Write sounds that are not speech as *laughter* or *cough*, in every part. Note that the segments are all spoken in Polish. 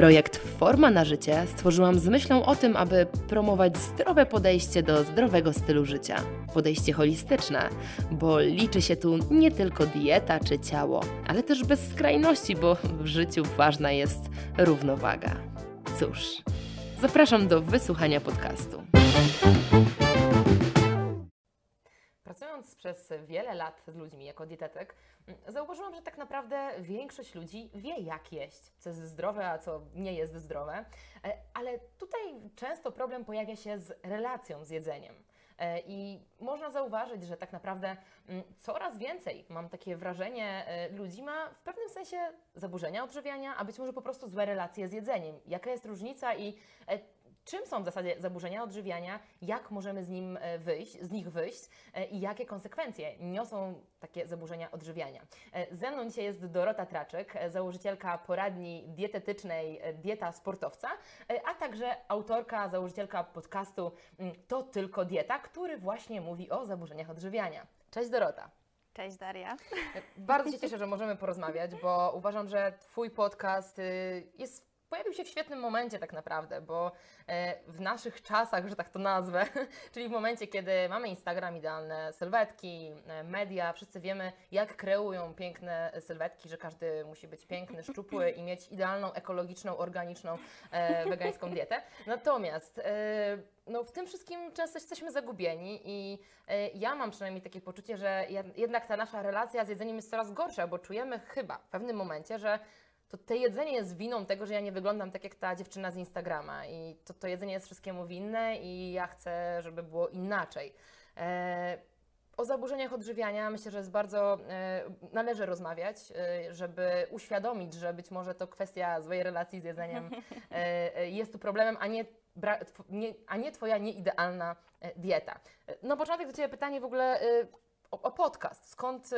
Projekt Forma na życie stworzyłam z myślą o tym, aby promować zdrowe podejście do zdrowego stylu życia. Podejście holistyczne, bo liczy się tu nie tylko dieta czy ciało, ale też bez skrajności, bo w życiu ważna jest równowaga. Cóż, zapraszam do wysłuchania podcastu. Pracując przez wiele lat z ludźmi jako dietetyk, zauważyłam, że tak naprawdę większość ludzi wie, jak jeść, co jest zdrowe, a co nie jest zdrowe. E, ale tutaj często problem pojawia się z relacją z jedzeniem. E, I można zauważyć, że tak naprawdę coraz więcej, mam takie wrażenie, e, ludzi ma w pewnym sensie zaburzenia odżywiania, a być może po prostu złe relacje z jedzeniem. Jaka jest różnica i czym są w zasadzie zaburzenia odżywiania, jak możemy z, nim e, wyjść, z nich wyjść e, i jakie konsekwencje niosą takie zaburzenia odżywiania. E, ze mną dzisiaj jest Dorota Traczyk, założycielka poradni dietetycznej Dieta Sportowca, a także autorka, założycielka podcastu mm, To Tylko Dieta, który właśnie mówi o zaburzeniach odżywiania. Cześć Dorota. Cześć Daria. Bardzo się cieszę, że możemy porozmawiać, bo uważam, że Twój podcast y, jest pojawił się w świetnym momencie tak naprawdę, bo e, w naszych czasach, że tak to nazwę, *laughs* czyli w momencie, kiedy mamy Instagram, idealne sylwetki, e, media, wszyscy wiemy, jak kreują piękne sylwetki, że każdy musi być piękny, szczupły i mieć idealną, ekologiczną, organiczną, e, wegańską dietę. Natomiast no, w tym wszystkim często jesteśmy zagubieni i ja mam przynajmniej takie poczucie, że jednak ta nasza relacja z jedzeniem jest coraz gorsza, bo czujemy chyba w pewnym momencie, że to te jedzenie jest winą tego, że ja nie wyglądam tak jak ta dziewczyna z Instagrama i to, to jedzenie jest wszystkiemu winne i ja chcę, żeby było inaczej. E, o zaburzeniach odżywiania myślę, że jest bardzo, e, należy rozmawiać, e, żeby uświadomić, że być może to kwestia złej relacji z jedzeniem e, e jest tu problemem, a nie, a nie Twoja nieidealna e, dieta. No początek do Ciebie pytanie w ogóle o podcast. Skąd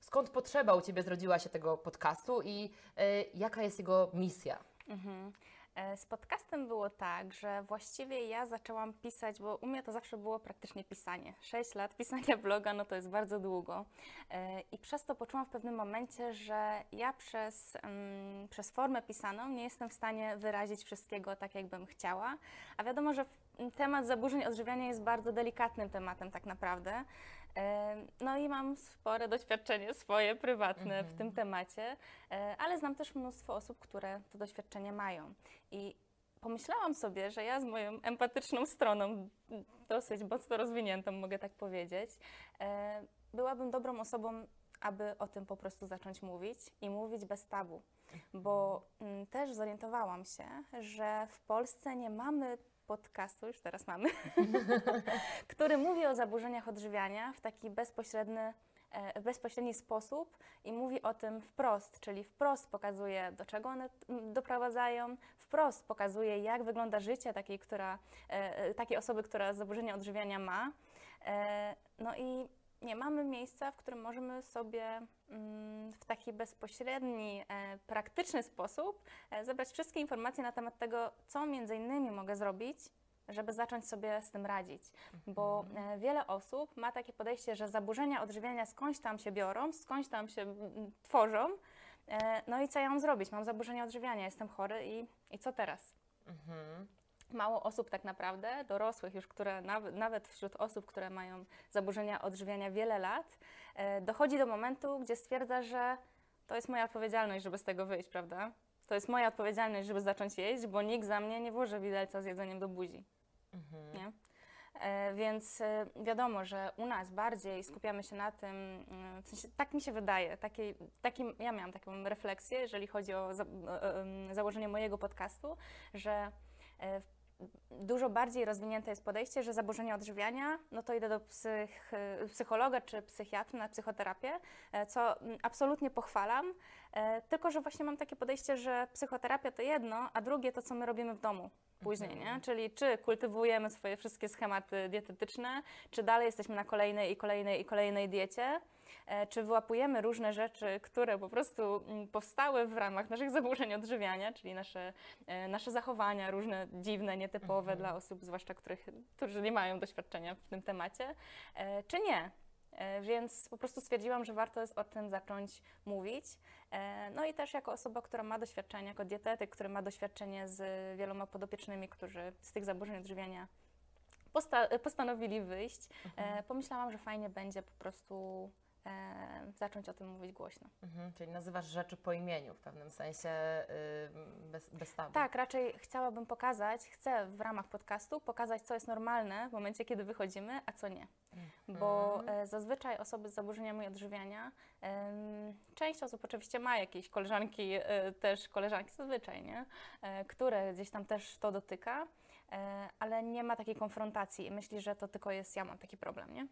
skąd potrzeba u Ciebie zrodziła się tego podcastu i y, jaka jest jego misja? Mhm. E, z podcastem było tak, że właściwie ja zaczęłam pisać, bo u mnie to zawsze było praktycznie pisanie. Sześć lat pisania *laughs* bloga, no to jest bardzo długo. E, I przez to poczułam w pewnym momencie, że ja przez, um, przez formę pisaną nie jestem w stanie wyrazić wszystkiego tak, jakbym chciała. A wiadomo, że temat zaburzeń odżywiania jest bardzo delikatnym tematem tak naprawdę. No i mam spore doświadczenie swoje, prywatne w tym mhm. temacie, e, ale znam też mnóstwo osób, które to doświadczenie mają. I pomyślałam sobie, że ja z moją empatyczną stroną, dosyć mocno rozwiniętą, mogę tak powiedzieć, e, byłabym dobrą osobą, aby o tym po prostu zacząć mówić i mówić bez tabu. Bo mm, też zorientowałam się, że w Polsce nie mamy podcastu, już teraz mamy, *laughs* który mówi o zaburzeniach odżywiania w taki bezpośredni, e, w bezpośredni sposób i mówi o tym wprost, czyli wprost pokazuje, do czego one doprowadzają, wprost pokazuje, jak wygląda życie takiej, która, e, e, takiej osoby, która zaburzenia odżywiania ma. No i nie mamy miejsca, w którym możemy sobie mm, w taki bezpośredni, e, praktyczny sposób e, zebrać wszystkie informacje na temat tego, co między innymi mogę zrobić, żeby zacząć sobie z tym radzić. Bo mhm. e, wiele osób ma takie podejście, że zaburzenia odżywiania skądś tam się biorą, skądś tam się tworzą. No i co ja mam zrobić? Mam zaburzenia odżywiania, jestem chory i, i co teraz? Mhm mało osób tak naprawdę, dorosłych już, które nawet, nawet wśród osób, które mają zaburzenia odżywiania wiele lat, e, dochodzi do momentu, gdzie stwierdza, że to jest moja odpowiedzialność, żeby z tego wyjść, prawda? To jest moja odpowiedzialność, żeby zacząć jeść, bo nikt za mnie nie włoży widelca z jedzeniem do buzi. Mhm. Nie? E, więc e, wiadomo, że u nas bardziej skupiamy się na tym, mm, w sensie, tak mi się wydaje, taki, taki, ja miałam taką refleksję, jeżeli chodzi o za, założenie mojego podcastu, że w dużo bardziej rozwinięte jest podejście, że zaburzenia odżywiania, no to idę do psych, psychologa czy psychiatry na psychoterapię, e, co absolutnie pochwalam, e, tylko że właśnie mam takie podejście, że psychoterapia to jedno, a drugie to, co my robimy w domu. później, Mhm. nie? Czyli czy kultywujemy swoje wszystkie schematy dietetyczne, czy dalej jesteśmy na kolejnej i kolejnej i kolejnej diecie, czy wyłapujemy różne rzeczy, które po prostu mm, powstały w ramach naszych zaburzeń odżywiania, czyli nasze, e, nasze zachowania różne dziwne, nietypowe Mhm. dla osób, zwłaszcza których, którzy nie mają doświadczenia w tym temacie, e, czy nie. E, Więc po prostu stwierdziłam, że warto jest o tym zacząć mówić. E, No i też jako osoba, która ma doświadczenie, jako dietetyk, który ma doświadczenie z wieloma podopiecznymi, którzy z tych zaburzeń odżywiania posta- postanowili wyjść, Mhm. e, pomyślałam, że fajnie będzie po prostu e, zacząć o tym mówić głośno. Mhm, czyli nazywasz rzeczy po imieniu w pewnym sensie y, bez, bez tabu. Tak, raczej chciałabym pokazać, chcę w ramach podcastu pokazać, co jest normalne w momencie, kiedy wychodzimy, a co nie. Bo Mhm. e, zazwyczaj osoby z zaburzeniami odżywiania, część osób oczywiście ma jakieś koleżanki, e, też koleżanki zazwyczaj, nie? E, które gdzieś tam też to dotyka, e, ale nie ma takiej konfrontacji i myśli, że to tylko jest ja mam taki problem, nie?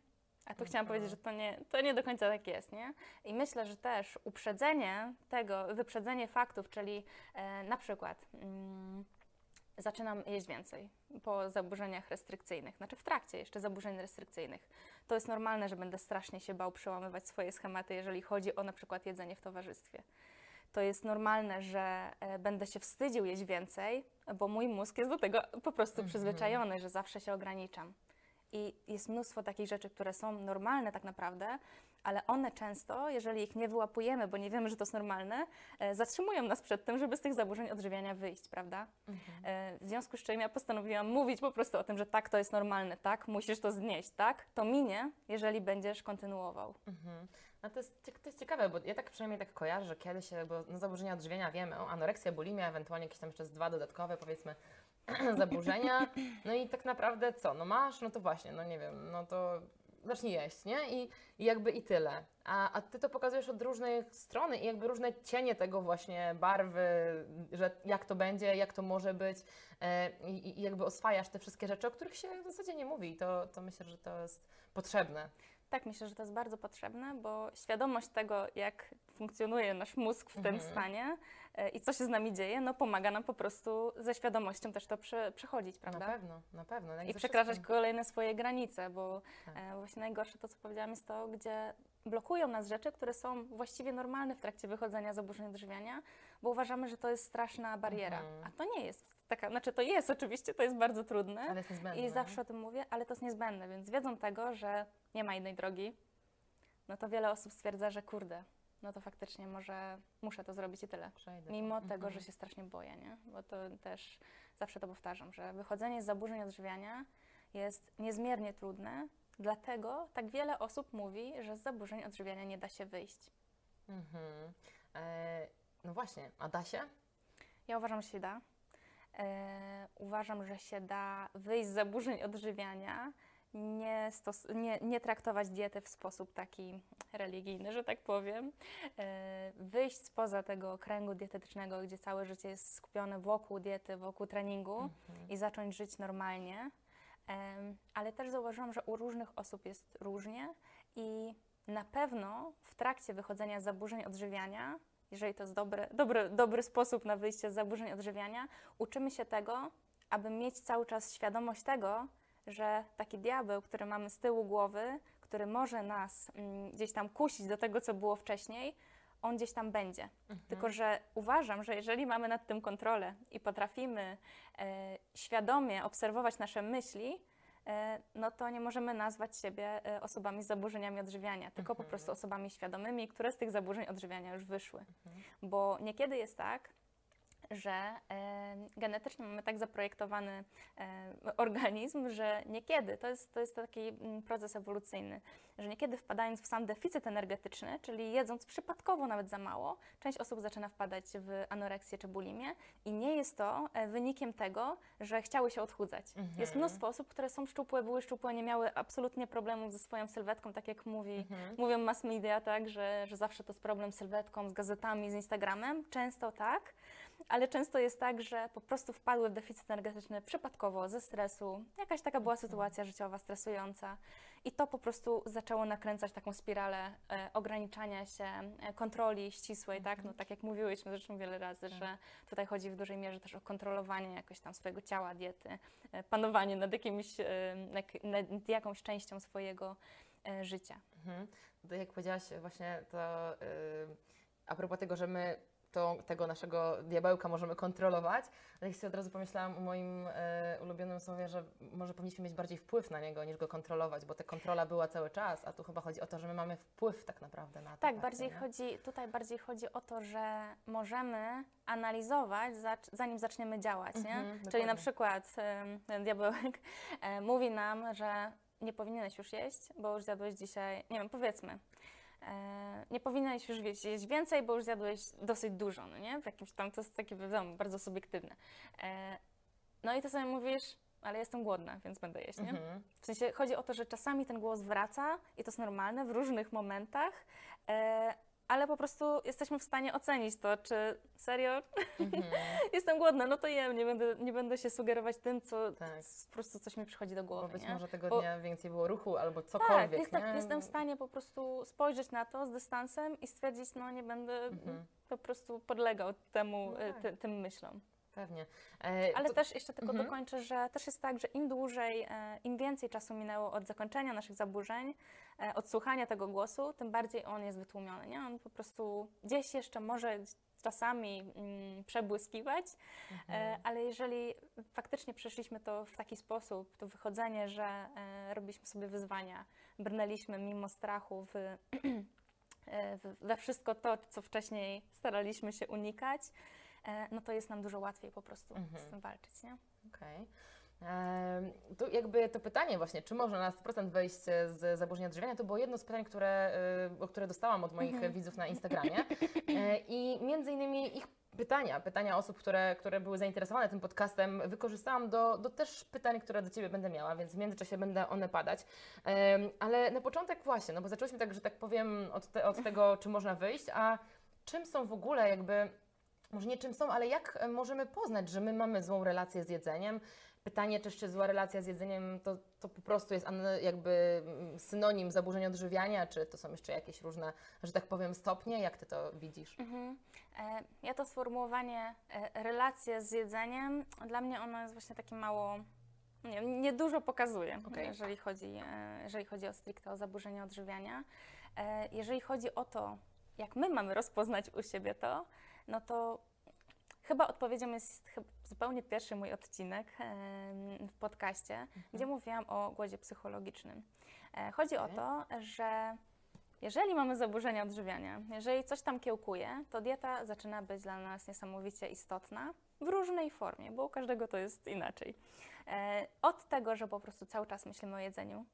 A tu chciałam powiedzieć, że to nie, to nie do końca tak jest, nie? I myślę, że też uprzedzenie tego, wyprzedzenie faktów, czyli e, na przykład mm, zaczynam jeść więcej po zaburzeniach restrykcyjnych, znaczy w trakcie jeszcze zaburzeń restrykcyjnych. To jest normalne, że będę strasznie się bał przełamywać swoje schematy, jeżeli chodzi o na przykład jedzenie w towarzystwie. To jest normalne, że e, będę się wstydził jeść więcej, bo mój mózg jest do tego po prostu Mhm. przyzwyczajony, że zawsze się ograniczam. I jest mnóstwo takich rzeczy, które są normalne tak naprawdę, ale one często, jeżeli ich nie wyłapujemy, bo nie wiemy, że to jest normalne, e, zatrzymują nas przed tym, żeby z tych zaburzeń odżywiania wyjść, prawda? Mhm. E, W związku z czym ja postanowiłam mówić po prostu o tym, że tak, to jest normalne, tak, musisz to znieść, tak, to minie, jeżeli będziesz kontynuował. Mhm. No to jest, to jest ciekawe, bo ja tak przynajmniej tak kojarzę, że kiedyś, bo no, zaburzenia odżywiania wiemy, o, anoreksja, bulimia, ewentualnie jakieś tam jeszcze z dwa dodatkowe, powiedzmy, *clears throat* zaburzenia. No i tak naprawdę co? No masz, no to właśnie, no nie wiem, no to zacznij jeść, nie? I, i jakby i tyle. A, a ty to pokazujesz od różnej strony i jakby różne cienie tego właśnie barwy, że jak to będzie, jak to może być e, i, i jakby oswajasz te wszystkie rzeczy, o których się w zasadzie nie mówi. I to, to myślę, że to jest potrzebne. Tak, myślę, że to jest bardzo potrzebne, bo świadomość tego, jak funkcjonuje nasz mózg w tym Mhm. stanie i co się z nami dzieje, no pomaga nam po prostu ze świadomością też to prze, przechodzić, prawda? Na pewno, na pewno. jak I ze przekraczać wszystkim. kolejne swoje granice, bo Tak. e, właśnie najgorsze to, co powiedziałam, jest to, gdzie blokują nas rzeczy, które są właściwie normalne w trakcie wychodzenia z zaburzeń odżywiania, bo uważamy, że to jest straszna bariera. Mhm. A to nie jest taka, znaczy to jest oczywiście, to jest bardzo trudne Ale jest niezbędne. i zawsze o tym mówię, ale to jest niezbędne, więc wiedzą tego, że nie ma innej drogi, no to wiele osób stwierdza, że kurde, no to faktycznie może muszę to zrobić i tyle. Przejdę. Mimo tego, Mhm. że się strasznie boję, nie? Bo to też zawsze to powtarzam, że wychodzenie z zaburzeń odżywiania jest niezmiernie trudne, dlatego tak wiele osób mówi, że z zaburzeń odżywiania nie da się wyjść. Mhm. E, no właśnie, a da się? Ja uważam, że się da. E, uważam, że się da wyjść z zaburzeń odżywiania, nie, stos- nie, nie traktować diety w sposób taki religijny, że tak powiem. E, wyjść spoza tego kręgu dietetycznego, gdzie całe życie jest skupione wokół diety, wokół treningu Mhm. i zacząć żyć normalnie. Ale też zauważyłam, że u różnych osób jest różnie i na pewno w trakcie wychodzenia z zaburzeń odżywiania, jeżeli to jest dobry, dobry, dobry sposób na wyjście z zaburzeń odżywiania, uczymy się tego, aby mieć cały czas świadomość tego, że taki diabeł, który mamy z tyłu głowy, który może nas mm, gdzieś tam kusić do tego, co było wcześniej, on gdzieś tam będzie. Mhm. Tylko, że uważam, że jeżeli mamy nad tym kontrolę i potrafimy e, świadomie obserwować nasze myśli, e, no to nie możemy nazwać siebie e, osobami z zaburzeniami odżywiania, tylko po Mhm. prostu osobami świadomymi, które z tych zaburzeń odżywiania już wyszły. Mhm. Bo niekiedy jest tak, że genetycznie mamy tak zaprojektowany organizm, że niekiedy, to jest, to jest taki mm, proces ewolucyjny, że niekiedy wpadając w sam deficyt energetyczny, czyli jedząc przypadkowo nawet za mało, część osób zaczyna wpadać w anoreksję czy bulimię i nie jest to e, wynikiem tego, że chciały się odchudzać. Mhm. Jest mnóstwo osób, które są szczupłe, były szczupłe, nie miały absolutnie problemów ze swoją sylwetką, tak jak mówi Mhm. Mówią mass media, tak, że, że zawsze to jest problem z sylwetką, z gazetami, z Instagramem. Często tak, ale często jest tak, że po prostu wpadły w deficyt energetyczny przypadkowo, ze stresu. Jakaś taka była sytuacja życiowa stresująca I to po prostu zaczęło nakręcać taką spiralę e, ograniczania się, e, kontroli ścisłej, tak? No tak jak mówiłyśmy zresztą wiele razy, Tak. że tutaj chodzi w dużej mierze też o kontrolowanie jakoś tam swojego ciała, diety, e, panowanie nad, jakimś, e, nad, nad jakąś częścią swojego e, życia. Mhm. To jak powiedziałaś właśnie to y, a propos tego, że my to, tego naszego diabełka możemy kontrolować, ale ja sobie od razu pomyślałam o moim y, ulubionym słowie, że może powinniśmy mieć bardziej wpływ na niego niż go kontrolować, bo ta kontrola była cały czas, a tu chyba chodzi o to, że my mamy wpływ tak naprawdę na to. Tak, bardzo, bardziej nie? chodzi, tutaj bardziej chodzi o to, że możemy analizować, zanim zaczniemy działać, nie? Mhm, Czyli dokładnie. na przykład ten diabełek e, mówi nam, że nie powinieneś już jeść, bo już zjadłeś dzisiaj, nie wiem, powiedzmy, e, nie powinieneś już jeść, jeść więcej, bo już zjadłeś dosyć dużo, no nie? W jakimś tam, to jest takie, wiadomo, bardzo subiektywne. E, no i ty sobie mówisz, ale jestem głodna, więc będę jeść, nie? Mhm. W sensie chodzi o to, że czasami ten głos wraca i to jest normalne w różnych momentach, e, ale po prostu jesteśmy w stanie ocenić to, czy serio Mhm. *laughs* jestem głodna, no to jem, nie będę, nie będę się sugerować tym, co Tak. po prostu coś mi przychodzi do Bo głowy. być nie? może tego Bo- dnia więcej było ruchu albo tak, cokolwiek, jestem, nie? jestem w stanie po prostu spojrzeć na to z dystansem i stwierdzić, no nie będę Mhm. po prostu podlegał temu, No e, tak. ty, tym myślom. Pewnie. E, Ale to- też jeszcze tylko Mhm. dokończę, że też jest tak, że im dłużej, e, im więcej czasu minęło od zakończenia naszych zaburzeń, e, od słuchania tego głosu, tym bardziej on jest wytłumiony. Nie? On po prostu gdzieś jeszcze może czasami mm, przebłyskiwać, Mhm. e, ale jeżeli faktycznie przeszliśmy to w taki sposób, to wychodzenie, że e, robiliśmy sobie wyzwania, brnęliśmy mimo strachu w, *clears throat* we wszystko to, co wcześniej staraliśmy się unikać, no to jest nam dużo łatwiej po prostu Mhm. z tym walczyć, nie? Okej. Em, Tu jakby to pytanie właśnie, czy można na 100% wejść z zaburzenia odżywiania, to było jedno z pytań, które, o które dostałam od moich Mhm. widzów na Instagramie. E, I między innymi ich pytania, pytania osób, które, które były zainteresowane tym podcastem, wykorzystałam do, do też pytań, które do Ciebie będę miała, więc w międzyczasie będą one padać. Ale na początek właśnie, no bo zaczęłyśmy tak, że tak powiem, od, te, od tego, czy można wyjść, a czym są w ogóle jakby może nie czym są, ale jak e, możemy poznać, że my mamy złą relację z jedzeniem? Pytanie, czy jeszcze zła relacja z jedzeniem to, to po prostu jest jakby mm, synonim zaburzeń odżywiania, czy to są jeszcze jakieś różne, że tak powiem, stopnie? Jak Ty to widzisz? Mhm. E, Ja to sformułowanie e, relacje z jedzeniem, dla mnie ono jest właśnie takie mało, nie, nie dużo pokazuje, Okej. jeżeli, chodzi, e, jeżeli chodzi o stricte o zaburzenia odżywiania. Jeżeli chodzi o to, jak my mamy rozpoznać u siebie to, no to chyba odpowiedzią jest zupełnie pierwszy mój odcinek w podcaście, gdzie mówiłam o głodzie psychologicznym. E, Chodzi Okej. o to, że jeżeli mamy zaburzenia odżywiania, jeżeli coś tam kiełkuje, to dieta zaczyna być dla nas niesamowicie istotna w różnej formie, bo u każdego to jest inaczej. E, Od tego, że po prostu cały czas myślimy o jedzeniu,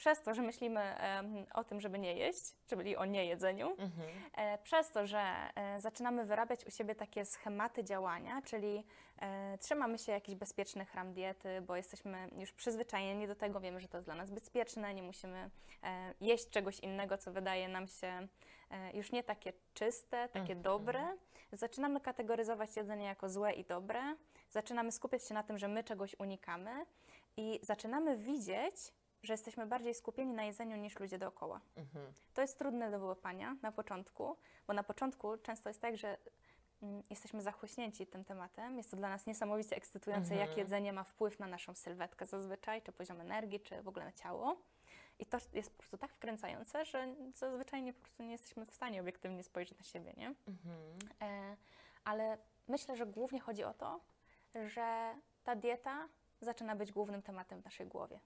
przez to, że myślimy o tym, żeby nie jeść, czyli o niejedzeniu, Mhm. E, Przez to, że e, zaczynamy wyrabiać u siebie takie schematy działania, czyli e, trzymamy się jakichś bezpiecznych ram diety, bo jesteśmy już przyzwyczajeni do tego, wiemy, że to jest dla nas bezpieczne, nie musimy jeść czegoś innego, co wydaje nam się już nie takie czyste, takie Mhm. dobre. Zaczynamy kategoryzować jedzenie jako złe i dobre, zaczynamy skupiać się na tym, że my czegoś unikamy i zaczynamy widzieć, że jesteśmy bardziej skupieni na jedzeniu niż ludzie dookoła. Mhm. To jest trudne do wyłapania na początku, bo na początku często jest tak, że mm, jesteśmy zachłyśnięci tym tematem. Jest to dla nas niesamowicie ekscytujące, Mhm. jak jedzenie ma wpływ na naszą sylwetkę zazwyczaj, czy poziom energii, czy w ogóle na ciało. I to jest po prostu tak wkręcające, że zazwyczaj nie, po prostu nie jesteśmy w stanie obiektywnie spojrzeć na siebie, nie? Mhm. E, ale myślę, że głównie chodzi o to, że ta dieta zaczyna być głównym tematem w naszej głowie.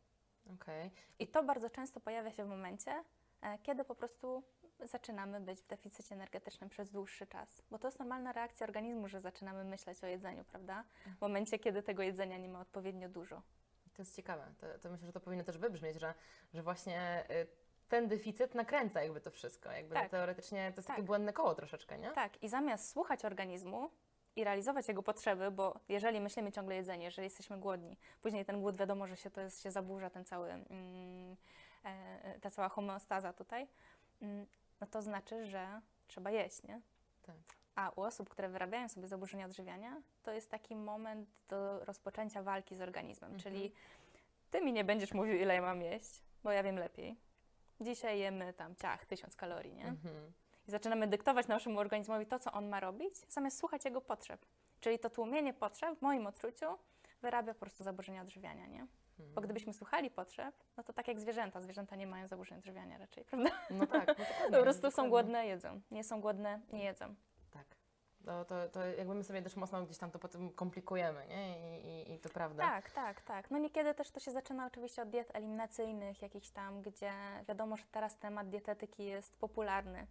Okej. I to bardzo często pojawia się w momencie, e, kiedy po prostu zaczynamy być w deficycie energetycznym przez dłuższy czas. Bo to jest normalna reakcja organizmu, że zaczynamy myśleć o jedzeniu, prawda? W momencie, kiedy tego jedzenia nie ma odpowiednio dużo. To jest ciekawe. To, to myślę, że to powinno też wybrzmieć, że, że właśnie y, ten deficyt nakręca jakby to wszystko. Jakby Tak. teoretycznie to jest takie Tak. błędne koło troszeczkę, nie? Tak, i zamiast słuchać organizmu i realizować jego potrzeby, bo jeżeli myślimy ciągle jedzenie, jeżeli jesteśmy głodni, później ten głód wiadomo, że się to jest, się zaburza ten cały, mm, e, ta cała homeostaza tutaj, mm, no to znaczy, że trzeba jeść, nie? Tak. A u osób, które wyrabiają sobie zaburzenia odżywiania, to jest taki moment do rozpoczęcia walki z organizmem, Mhm. czyli ty mi nie będziesz mówił, ile ja mam jeść, bo ja wiem lepiej. Dzisiaj jemy tam ciach, tysiąc kalorii, nie? Mhm. I zaczynamy dyktować naszemu organizmowi to, co on ma robić, zamiast słuchać jego potrzeb. Czyli to tłumienie potrzeb, w moim odczuciu, wyrabia po prostu zaburzenia odżywiania, nie? Bo Mhm. gdybyśmy słuchali potrzeb, no to tak jak zwierzęta. Zwierzęta nie mają zaburzeń odżywiania raczej, *laughs* prawda? No tak, no dokładnie, Po prostu są dokładnie. głodne, jedzą. Nie są głodne, nie jedzą. Tak. No, to, to jakby my sobie też mocno gdzieś tam to potem komplikujemy, nie? I, i, i to prawda. Tak, tak, tak. No niekiedy też to się zaczyna oczywiście od diet eliminacyjnych, jakichś tam, gdzie wiadomo, że teraz temat dietetyki jest popularny.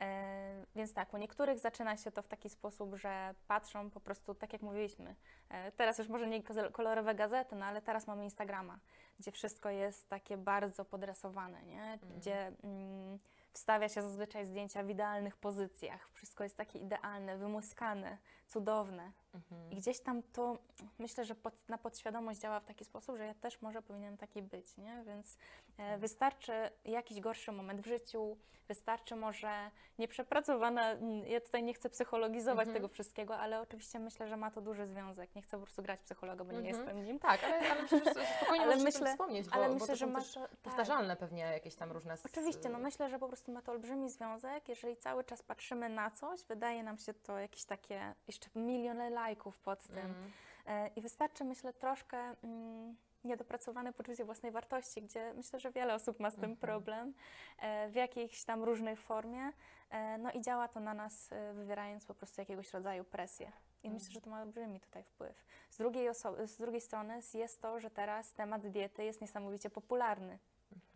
E, więc tak, u niektórych zaczyna się to w taki sposób, że patrzą po prostu, tak jak mówiliśmy, e, teraz już może nie kolorowe gazety, no ale teraz mamy Instagrama, gdzie wszystko jest takie bardzo podresowane, nie? Gdzie mm, wstawia się zazwyczaj zdjęcia w idealnych pozycjach, wszystko jest takie idealne, wymuskane, cudowne. Mhm. I gdzieś tam to myślę, że pod, na podświadomość działa w taki sposób, że ja też może powinienem taki być, nie? Więc e, wystarczy jakiś gorszy moment w życiu, wystarczy może nieprzepracowana, ja tutaj nie chcę psychologizować Mhm. tego wszystkiego, ale oczywiście myślę, że ma to duży związek. Nie chcę po prostu grać psychologa, bo nie Mhm. jestem nim. Tak, ale, ale przecież *laughs* spokojnie Ale myślę- wspomnieć, bo, ale bo myślę, to że ma to- tak. powtarzalne pewnie jakieś tam różne... Oczywiście, no myślę, że po prostu ma to olbrzymi związek. Jeżeli cały czas patrzymy na coś, wydaje nam się to jakieś takie, jeszcze miliony lajków pod tym. Mhm. E, I wystarczy, myślę, troszkę mm, niedopracowane poczucie własnej wartości, gdzie myślę, że wiele osób ma z tym Mhm. problem e, w jakiejś tam różnej formie. E, no i działa to na nas, wywierając po prostu jakiegoś rodzaju presję. I myślę, że to ma olbrzymi tutaj wpływ. Z drugiej, z drugiej strony jest to, że teraz temat diety jest niesamowicie popularny.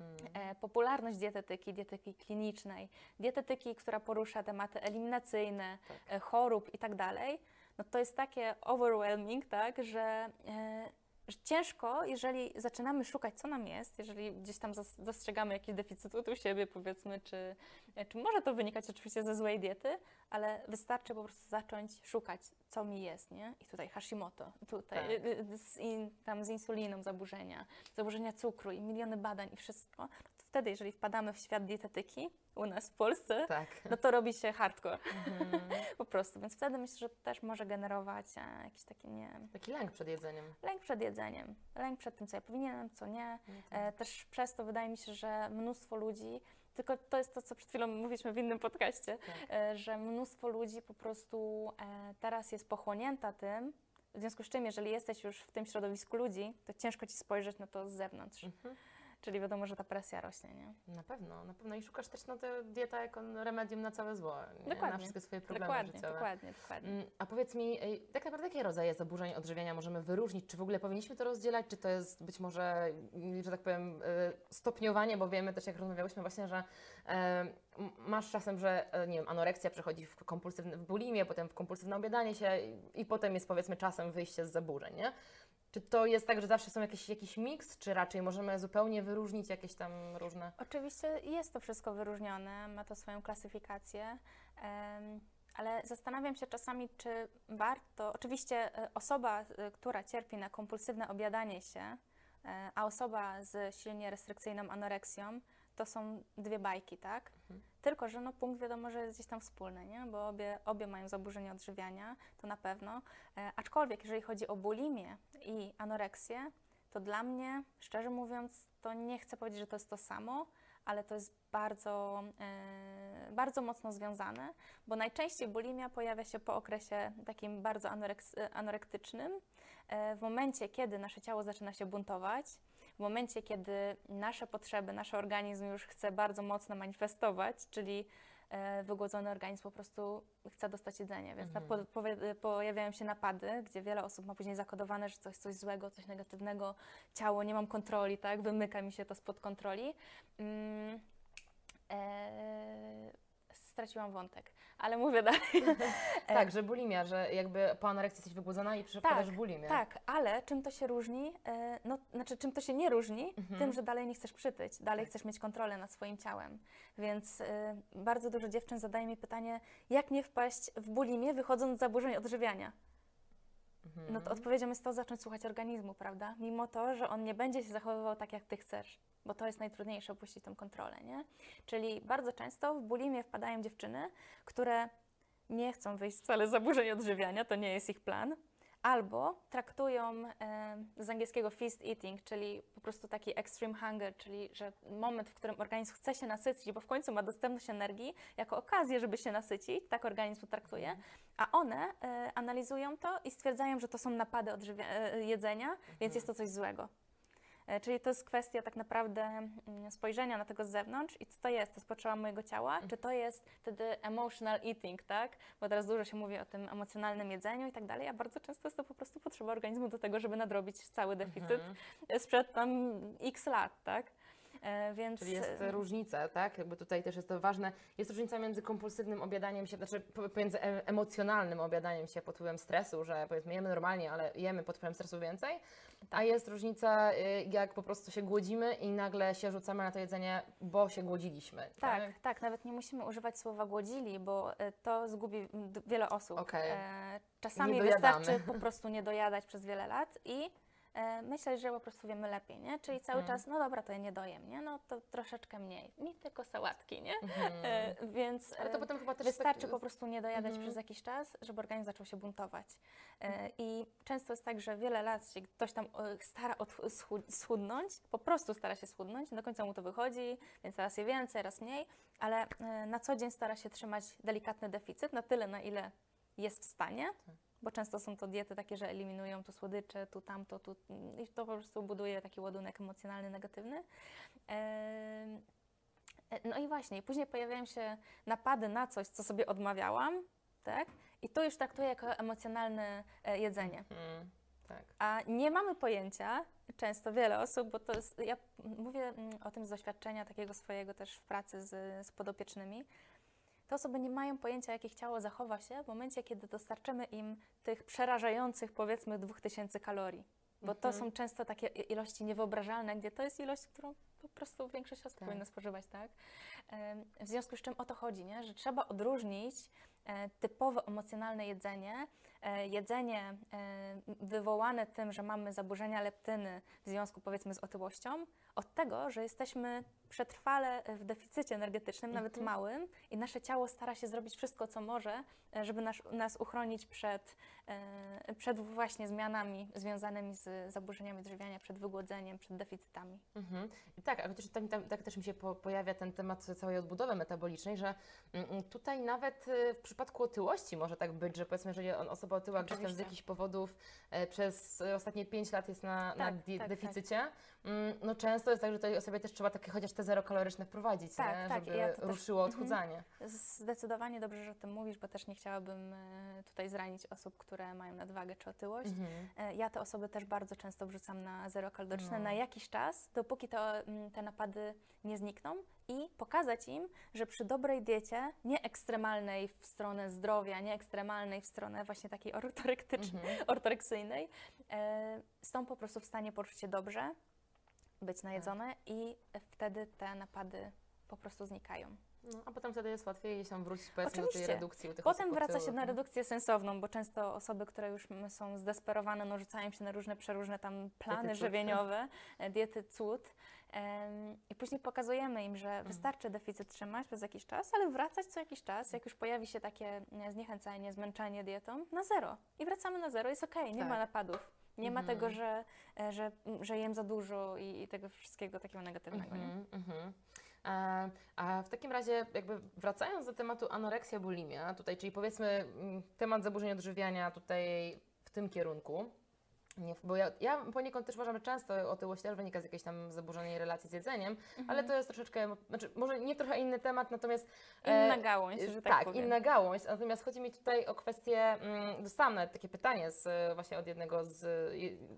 Mhm. E, popularność dietetyki, dietetyki klinicznej, dietetyki, która porusza tematy eliminacyjne, Tak. e, chorób i tak dalej, no to jest takie overwhelming, tak, że, e, że ciężko, jeżeli zaczynamy szukać, co nam jest, jeżeli gdzieś tam dostrzegamy jakiś deficyt u siebie, powiedzmy, czy, czy może to wynikać oczywiście ze złej diety, ale wystarczy po prostu zacząć szukać, co mi jest, nie? I tutaj Hashimoto, tutaj Tak. y, y, z, in, tam z insuliną zaburzenia, zaburzenia cukru i miliony badań i wszystko, wtedy, jeżeli wpadamy w świat dietetyki u nas w Polsce, Tak. no to robi się hardcore Mhm. *laughs* po prostu. Więc wtedy myślę, że to też może generować e, jakiś taki, nie Taki lęk przed jedzeniem. lęk przed jedzeniem, lęk przed tym, co ja powinienem, co nie. No tak. E, też przez to wydaje mi się, że mnóstwo ludzi, tylko to jest to, co przed chwilą mówiliśmy w innym podcaście, Tak. e, że mnóstwo ludzi po prostu teraz jest pochłonięta tym, w związku z czym, jeżeli jesteś już w tym środowisku ludzi, to ciężko ci spojrzeć na to z zewnątrz. Mhm. Czyli wiadomo, że ta presja rośnie, nie? Na pewno, na pewno. I szukasz też no, tę dieta jako remedium na całe zło, nie? na Dokładnie. wszystkie swoje problemy Dokładnie, życiowe. dokładnie, dokładnie. Mm, A powiedz mi, ej, tak naprawdę jakie rodzaje zaburzeń odżywiania możemy wyróżnić? Czy w ogóle powinniśmy to rozdzielać? Czy to jest być może, mm, że tak powiem, e, stopniowanie, bo wiemy też, jak rozmawiałyśmy właśnie, że masz czasem, że e, nie wiem, anoreksja przechodzi w kompulsywne, w bulimię, potem w kompulsywne obiadanie się i potem jest powiedzmy czasem wyjście z zaburzeń, nie? Czy to jest tak, że zawsze są jakieś, jakiś miks, czy raczej możemy zupełnie wyróżnić jakieś tam różne... Oczywiście jest to wszystko wyróżnione, ma to swoją klasyfikację, ale zastanawiam się czasami, czy warto. Oczywiście e, osoba, e, która cierpi na kompulsywne obiadanie się, e, a osoba z silnie restrykcyjną anoreksją, to są dwie bajki, tak? Mhm. Tylko, że no punkt wiadomo, że jest gdzieś tam wspólny, nie? bo obie, obie mają zaburzenia odżywiania, to na pewno. E, aczkolwiek, jeżeli chodzi o bulimię i anoreksję, to dla mnie, szczerze mówiąc, to nie chcę powiedzieć, że to jest to samo, ale to jest bardzo, e, bardzo mocno związane, bo najczęściej bulimia pojawia się po okresie takim bardzo anoreks, anorektycznym, e, w momencie, kiedy nasze ciało zaczyna się buntować, momencie, kiedy nasze potrzeby, nasz organizm już chce bardzo mocno manifestować, czyli e, wygłodzony organizm po prostu chce dostać jedzenie, więc Mhm. po, powie- pojawiają się napady, gdzie wiele osób ma później zakodowane, że coś, coś złego, coś negatywnego, ciało, nie mam kontroli, tak, wymyka mi się to spod kontroli. Mm, e, straciłam wątek, ale mówię dalej. *laughs* E, Tak, że bulimia, że jakby po anoreksji jesteś wygłodzona i przepadasz bulimię. Tak, ale czym to się różni? E, No, znaczy, czym to się nie różni? Mhm. Tym, że dalej nie chcesz przytyć, dalej Tak. chcesz mieć kontrolę nad swoim ciałem. Więc e, bardzo dużo dziewczyn zadaje mi pytanie, jak nie wpaść w bulimię, wychodząc z zaburzeń odżywiania? Mhm. No to odpowiedzią jest to zacząć słuchać organizmu, prawda? Mimo to, że on nie będzie się zachowywał tak, jak ty chcesz, bo to jest najtrudniejsze, opuścić tę kontrolę, nie? Czyli bardzo często w bulimię wpadają dziewczyny, które nie chcą wyjść wcale z zaburzeń odżywiania, to nie jest ich plan, albo traktują z angielskiego feast eating, czyli po prostu taki extreme hunger, czyli że moment, w którym organizm chce się nasycić, bo w końcu ma dostępność energii, jako okazję, żeby się nasycić, tak organizm traktuje, a one e, analizują to i stwierdzają, że to są napady odżywia- e, jedzenia, więc jest to coś złego. E, Czyli to jest kwestia tak naprawdę mm, spojrzenia na tego z zewnątrz i co to jest, to jest potrzeba mojego ciała, czy to jest wtedy emotional eating, tak? Bo teraz dużo się mówi o tym emocjonalnym jedzeniu i tak dalej, a bardzo często jest to po prostu potrzeba organizmu do tego, żeby nadrobić cały deficyt Mhm. sprzed tam x lat, tak? E, Więc Czyli jest różnica, tak? Jakby tutaj też jest to ważne. Jest różnica między kompulsywnym obiadaniem się, znaczy po- pomiędzy emocjonalnym obiadaniem się pod wpływem stresu, że powiedzmy jemy normalnie, ale jemy pod wpływem stresu więcej, a jest różnica, y, jak po prostu się głodzimy i nagle się rzucamy na to jedzenie, bo się głodziliśmy. Tak, tak, nawet nie musimy używać słowa głodzili, bo e, to zgubi d- wiele osób. Okej. E, Czasami wystarczy po prostu nie dojadać przez wiele lat i myśleć, że po prostu wiemy lepiej, nie? Czyli cały Mhm. czas, no dobra, to ja nie dojem, nie? No to troszeczkę mniej. Mi tylko sałatki, nie? E, Więc Ale to e, potem chyba też wystarczy tak- po prostu nie dojadać Mhm. przez jakiś czas, żeby organizm zaczął się buntować. E, I często jest tak, że wiele lat się ktoś tam e, stara schudnąć, po prostu stara się schudnąć, do końca mu to wychodzi, więc raz je więcej, raz mniej, ale e, na co dzień stara się trzymać delikatny deficyt, na tyle, na ile jest w stanie, Tak. Bo często są to diety takie, że eliminują tu słodycze, tu tamto, tu i to po prostu buduje taki ładunek emocjonalny, negatywny. No i właśnie, później pojawiają się napady na coś, co sobie odmawiałam, tak? I to już traktuję jako emocjonalne e, jedzenie. Mhm. Tak. A nie mamy pojęcia, często wiele osób, bo to jest, ja mówię mm, o tym z doświadczenia takiego swojego też w pracy z, z podopiecznymi, te osoby nie mają pojęcia, jak ich ciało zachowa się w momencie, kiedy dostarczymy im tych przerażających, powiedzmy, 2000 kalorii. Bo to Mhm. są często takie ilości niewyobrażalne, gdzie to jest ilość, którą po prostu większość osób Tak. powinna spożywać, tak? W związku z czym o to chodzi, nie? że trzeba odróżnić e, typowe emocjonalne jedzenie, jedzenie e, wywołane tym, że mamy zaburzenia leptyny w związku powiedzmy z otyłością, od tego, że jesteśmy przetrwale w deficycie energetycznym, nawet Mhm. małym i nasze ciało stara się zrobić wszystko, co może, e, żeby nas, nas uchronić przed, e, przed właśnie zmianami związanymi z zaburzeniami odżywiania, przed wygłodzeniem, przed deficytami. Mhm. Tak, ale też, tak, tak, tak też mi się po, pojawia ten temat całej odbudowy metabolicznej, że mm, tutaj nawet y, w przypadku otyłości może tak być, że powiedzmy, jeżeli on- osoba otyła gdzieś tam z jakichś powodów e, przez e, ostatnie 5 lat jest na, na Tak, di- tak, deficycie, mm, no często jest tak, że tej osobie też trzeba takie chociaż te zero kaloryczne wprowadzić, Tak, nie? tak, żeby ja też- ruszyło mhm. odchudzanie. Zdecydowanie dobrze, że o tym mówisz, bo też nie chciałabym e, tutaj zranić osób, które mają nadwagę czy otyłość. Mhm. Ja te osoby też bardzo często wrzucam na zero kaloryczne No. na jakiś czas, dopóki to, mm, te napady nie znikną i pokazać im, że przy dobrej diecie, nie ekstremalnej w stronę zdrowia, nie ekstremalnej w stronę właśnie takiej ortorektycznej, Mhm. ortoreksyjnej, e, są po prostu w stanie poczuć się dobrze, być najedzone i wtedy te napady po prostu znikają. No, a potem wtedy jest łatwiej tam wrócić powiedzmy do tej redukcji Potem wraca się na no. redukcję sensowną, bo często osoby, które już są zdesperowane, no rzucają się na różne, przeróżne tam plany cud. żywieniowe, e, diety cud. I później pokazujemy im, że Mhm. wystarczy deficyt trzymać przez jakiś czas, ale wracać co jakiś czas, jak już pojawi się takie zniechęcenie, zmęczenie dietą, na zero. I wracamy na zero, jest okej, nie Tak. ma napadów. Nie ma Mhm. tego, że, e, że, że jem za dużo i, i tego wszystkiego takiego negatywnego. nie? Mhm, mhm. E, A w takim razie, jakby wracając do tematu anoreksja, bulimia, tutaj, czyli powiedzmy mm, temat zaburzeń odżywiania tutaj w tym kierunku. Nie, bo ja, ja poniekąd też uważam, że często otyłość też wynika z jakiejś tam zaburzonej relacji z jedzeniem, Mhm. ale to jest troszeczkę, znaczy może nie trochę inny temat, natomiast Inna e, gałąź, że tak, tak, inna gałąź. Natomiast chodzi mi tutaj o kwestię, mm, dostałam nawet takie pytanie z, właśnie od jednego z,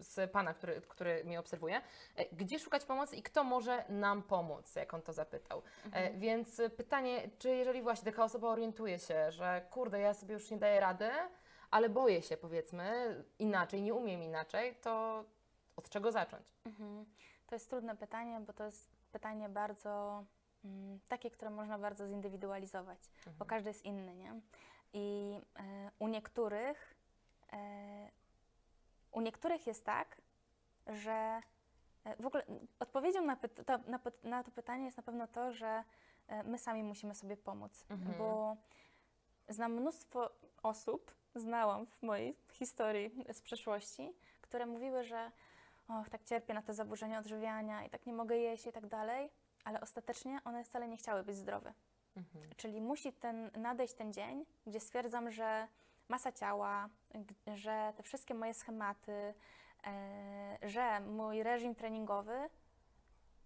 z pana, który, który mnie obserwuje. E, Gdzie szukać pomocy i kto może nam pomóc, jak on to zapytał. E, Więc pytanie, czy jeżeli właśnie taka osoba orientuje się, że kurde, ja sobie już nie daję rady, ale boję się powiedzmy inaczej, nie umiem inaczej, to od czego zacząć? Mhm. To jest trudne pytanie, bo to jest pytanie bardzo mm, takie, które można bardzo zindywidualizować, bo każdy jest inny, nie? I e, u niektórych e, u niektórych jest tak, że e, w ogóle mm, odpowiedzią na, pyt- to, na, na to pytanie jest na pewno to, że my sami musimy sobie pomóc, Mhm. bo znam mnóstwo osób, znałam w mojej historii z przeszłości, które mówiły, że och, tak cierpię na te zaburzenia odżywiania i tak nie mogę jeść i tak dalej, ale ostatecznie one wcale nie chciały być zdrowe. Mhm. Czyli musi ten, nadejść ten dzień, gdzie stwierdzam, że masa ciała, że te wszystkie moje schematy, e, że mój reżim treningowy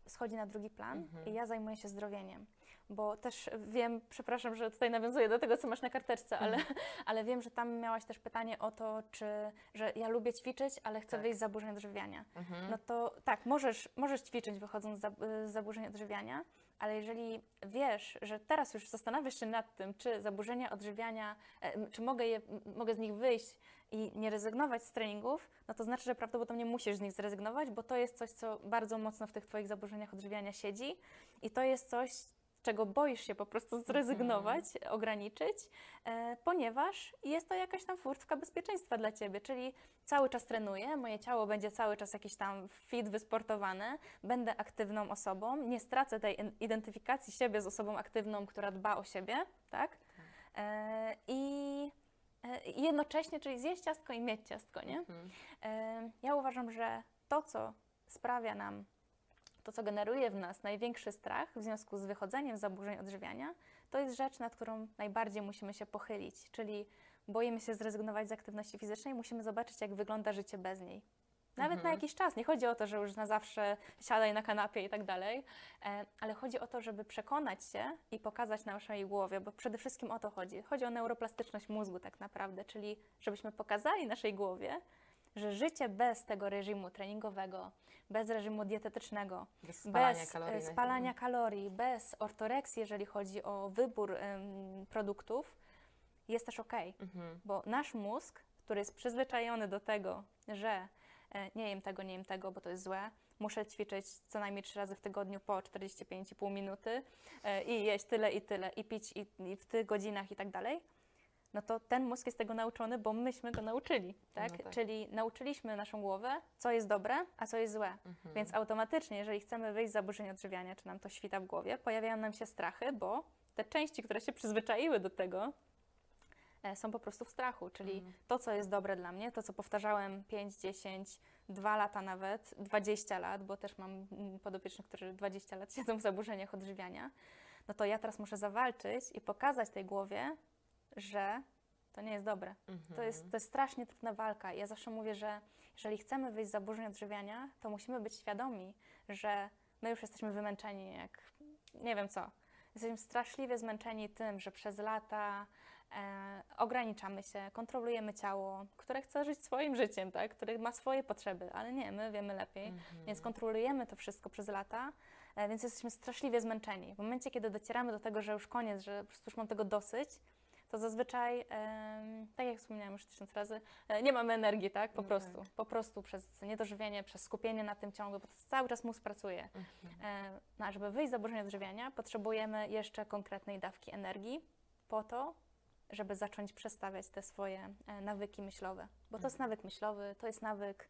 schodzi na drugi plan Mhm. i ja zajmuję się zdrowieniem. Bo też wiem, przepraszam, że tutaj nawiązuję do tego, co masz na karteczce, ale, *laughs* ale wiem, że tam miałaś też pytanie o to, czy, że ja lubię ćwiczyć, ale chcę Tak. wyjść z zaburzeń odżywiania. Mhm. No to tak, możesz, możesz ćwiczyć wychodząc z zab- z zaburzeń odżywiania, ale jeżeli wiesz, że teraz już zastanawiasz się nad tym, czy zaburzenia odżywiania, e, czy mogę, je, mogę z nich wyjść i nie rezygnować z treningów, no to znaczy, że prawdopodobnie musisz z nich zrezygnować, bo to jest coś, co bardzo mocno w tych Twoich zaburzeniach odżywiania siedzi i to jest coś, czego boisz się po prostu zrezygnować, ograniczyć, e, ponieważ jest to jakaś tam furtka bezpieczeństwa dla Ciebie, czyli cały czas trenuję, moje ciało będzie cały czas jakieś tam fit, wysportowane, będę aktywną osobą, nie stracę tej identyfikacji siebie z osobą aktywną, która dba o siebie, tak? E, I e, i jednocześnie, czyli zjeść ciastko i mieć ciastko, nie? Mhm. E, Ja uważam, że to, co sprawia nam, to, co generuje w nas największy strach w związku z wychodzeniem z zaburzeń odżywiania, to jest rzecz, nad którą najbardziej musimy się pochylić, czyli boimy się zrezygnować z aktywności fizycznej, musimy zobaczyć, jak wygląda życie bez niej. Nawet na Mhm. jakiś czas. Nie chodzi o to, że już na zawsze siadaj na kanapie i tak dalej, e, ale chodzi o to, żeby przekonać się i pokazać naszej głowie, bo przede wszystkim o to chodzi. Chodzi o neuroplastyczność mózgu tak naprawdę, czyli żebyśmy pokazali naszej głowie, że życie bez tego reżimu treningowego, bez reżimu dietetycznego, Bez spalania bez kalorii. spalania kalorii, bez ortoreksji, jeżeli chodzi o wybór em, produktów, jest też ok. Mhm. Bo nasz mózg, który jest przyzwyczajony do tego, że e, nie jem tego, nie jem tego, bo to jest złe, muszę ćwiczyć co najmniej trzy razy w tygodniu po 45,5 minuty e, i jeść tyle i tyle, i pić i, i w tych godzinach i tak dalej, no to ten mózg jest tego nauczony, bo myśmy go nauczyli, tak? No tak. Czyli nauczyliśmy naszą głowę, co jest dobre, a co jest złe. Mhm. Więc automatycznie, jeżeli chcemy wyjść z zaburzeń odżywiania, czy nam to świta w głowie, pojawiają nam się strachy, bo te części, które się przyzwyczaiły do tego, e, są po prostu w strachu. Czyli Mhm. to, co jest dobre dla mnie, to, co powtarzałem 5, 10, 2 lata nawet, 20 lat, bo też mam podopiecznych, którzy 20 lat siedzą w zaburzeniach odżywiania, no to ja teraz muszę zawalczyć i pokazać tej głowie, że to nie jest dobre. To jest, Mhm. to jest strasznie trudna walka. Ja zawsze mówię, że jeżeli chcemy wyjść z zaburzeń odżywiania, to musimy być świadomi, że my już jesteśmy wymęczeni jak nie wiem co. Jesteśmy straszliwie zmęczeni tym, że przez lata e, ograniczamy się, kontrolujemy ciało, które chce żyć swoim życiem, tak? które ma swoje potrzeby, ale nie, my wiemy lepiej. Mhm. Więc kontrolujemy to wszystko przez lata, e, więc jesteśmy straszliwie zmęczeni. W momencie, kiedy docieramy do tego, że już koniec, że po prostu już mam tego dosyć, to zazwyczaj, tak jak wspomniałam już tysiąc razy, e, nie mamy energii, tak? Po No prostu. tak. Po prostu przez niedożywienie, przez skupienie na tym ciągle, bo to cały czas mózg pracuje. Mhm. E, No, a żeby wyjść z zaburzeń odżywiania, potrzebujemy jeszcze konkretnej dawki energii po to, żeby zacząć przestawiać te swoje e, nawyki myślowe. Bo to jest Mhm. nawyk myślowy, to jest nawyk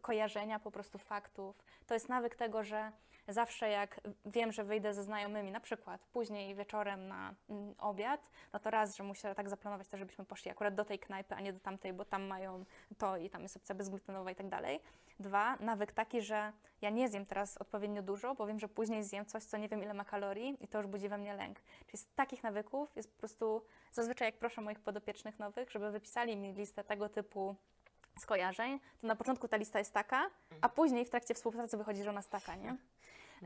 kojarzenia po prostu faktów, to jest nawyk tego, że zawsze jak wiem, że wyjdę ze znajomymi, na przykład później wieczorem na mm, obiad, no to raz, że muszę tak zaplanować to, żebyśmy poszli akurat do tej knajpy, a nie do tamtej, bo tam mają to i tam jest opcja bezglutenowa i tak dalej. Dwa, nawyk taki, że ja nie zjem teraz odpowiednio dużo, bo wiem, że później zjem coś, co nie wiem ile ma kalorii i to już budzi we mnie lęk. Czyli z takich nawyków jest po prostu, zazwyczaj jak proszę moich podopiecznych nowych, żeby wypisali mi listę tego typu skojarzeń, to na początku ta lista jest taka, a później w trakcie współpracy wychodzi, że ona jest taka, nie?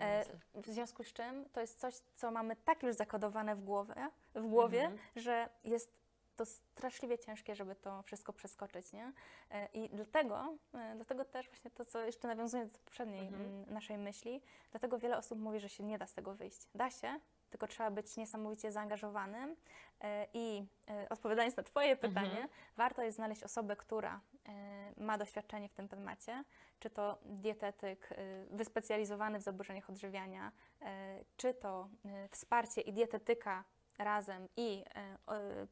E, w związku z czym to jest coś, co mamy tak już zakodowane w głowie, w głowie Mhm. że jest to straszliwie ciężkie, żeby to wszystko przeskoczyć, nie? E, I dlatego, e, dlatego też właśnie to, co jeszcze nawiązuje do poprzedniej Mhm. naszej myśli, dlatego wiele osób mówi, że się nie da z tego wyjść. Da się, tylko trzeba być niesamowicie zaangażowanym i odpowiadając na Twoje pytanie, Mhm. warto jest znaleźć osobę, która ma doświadczenie w tym temacie, czy to dietetyk e, wyspecjalizowany w zaburzeniach odżywiania, e, czy to wsparcie i dietetyka razem i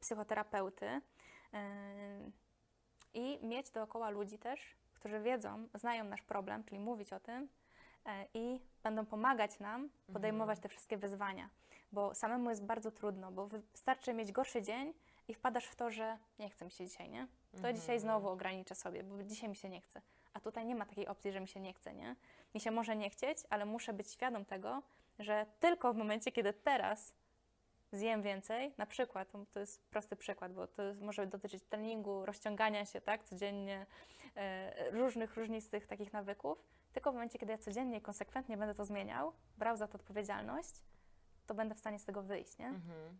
psychoterapeuty i mieć dookoła ludzi też, którzy wiedzą, znają nasz problem, czyli mówić o tym i będą pomagać nam podejmować te wszystkie wyzwania, bo samemu jest bardzo trudno, bo wystarczy mieć gorszy dzień i wpadasz w to, że nie chcę mi się dzisiaj, nie? To dzisiaj znowu ograniczę sobie, bo dzisiaj mi się nie chce. A tutaj nie ma takiej opcji, że mi się nie chce, nie? Mi się może nie chcieć, ale muszę być świadom tego, że tylko w momencie, kiedy teraz zjem więcej, na przykład, to- jest prosty przykład, bo to może dotyczyć treningu, rozciągania się, tak, codziennie, e, różnych, różnistych takich nawyków, tylko w momencie, kiedy ja codziennie i konsekwentnie będę to zmieniał, brał za to odpowiedzialność, to będę w stanie z tego wyjść, nie? Mhm.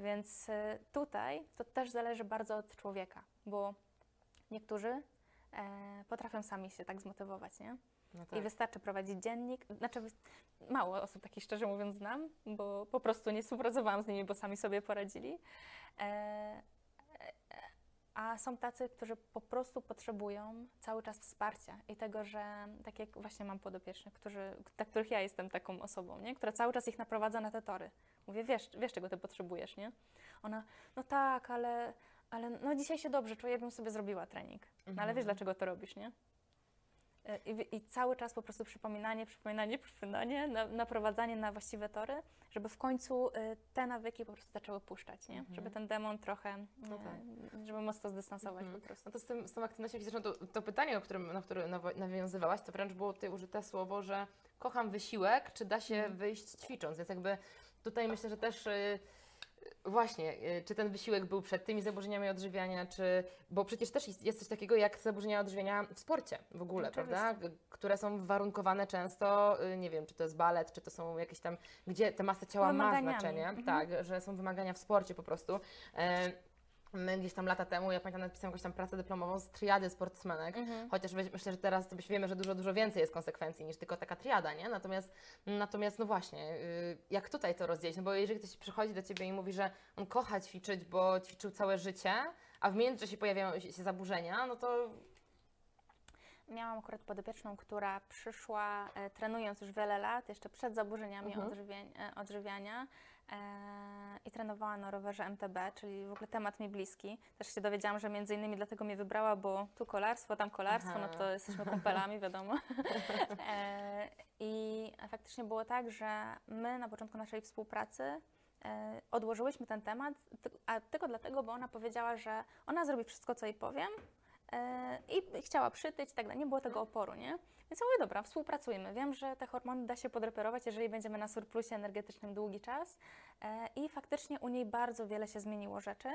Więc y, tutaj to też zależy bardzo od człowieka, bo niektórzy e, potrafią sami się tak zmotywować, nie? No tak. I wystarczy prowadzić dziennik. Znaczy, mało osób takich szczerze mówiąc znam, bo po prostu nie współpracowałam z nimi, bo sami sobie poradzili. E, e, a są tacy, którzy po prostu potrzebują cały czas wsparcia i tego, że tak jak właśnie mam podopiecznych, którzy, dla których ja jestem taką osobą, nie? która cały czas ich naprowadza na te tory. Mówię, wiesz, wiesz czego ty potrzebujesz, nie? Ona, no tak, ale, ale no dzisiaj się dobrze czuję, bym sobie zrobiła trening. No ale wiesz, Mhm. dlaczego to robisz, nie? E, I, I cały czas po prostu przypominanie, przypominanie, przypominanie, na, naprowadzanie na właściwe tory, żeby w końcu y, te nawyki po prostu zaczęły puszczać, nie? Mhm. Żeby ten demon trochę, No tak. e, żeby mocno zdystansować Mhm. po prostu. No to z, tym, z tą aktywnością fizyczną, to, to pytanie, o którym, na które nawiązywałaś, to wręcz było tutaj użyte słowo, że kocham wysiłek, czy da się Mhm. wyjść ćwicząc, więc jakby tutaj myślę, że też y, właśnie, y, czy ten wysiłek był przed tymi zaburzeniami odżywiania, czy, bo przecież też jest, coś takiego jak zaburzenia odżywiania w sporcie w ogóle, Oczywiście. prawda? Które są warunkowane często, y, nie wiem, czy to jest balet, czy to są jakieś tam, gdzie ta masa ciała ma znaczenie, Mhm. tak, że są wymagania w sporcie po prostu. My gdzieś tam lata temu, ja pamiętam, napisałam jakąś tam pracę dyplomową z triady sportsmenek, Mhm. chociaż myślę, że teraz to wiemy, że dużo, dużo więcej jest konsekwencji niż tylko taka triada, nie? Natomiast, natomiast no właśnie, y, jak tutaj to rozdzielić? No bo jeżeli ktoś przychodzi do Ciebie i mówi, że on kocha ćwiczyć, bo ćwiczył całe życie, a w międzyczasie pojawiają się zaburzenia, no to Miałam akurat podopieczną, która przyszła e, trenując już wiele lat, jeszcze przed zaburzeniami Mhm. odżywień, e, odżywiania i trenowała na rowerze MTB, czyli w ogóle temat mi bliski. Też się dowiedziałam, że między innymi dlatego mnie wybrała, bo tu kolarstwo, tam kolarstwo, Aha. no to jesteśmy kumpelami, wiadomo. e, I faktycznie było tak, że my na początku naszej współpracy e, odłożyłyśmy ten temat, a tylko dlatego, bo ona powiedziała, że ona zrobi wszystko, co jej powiem, E, i chciała przytyć i tak dalej. Nie było tego oporu, nie? Więc ja mówię, dobra, współpracujmy. Wiem, że te hormony da się podreperować, jeżeli będziemy na surplusie energetycznym długi czas. E, I faktycznie u niej bardzo wiele się zmieniło rzeczy.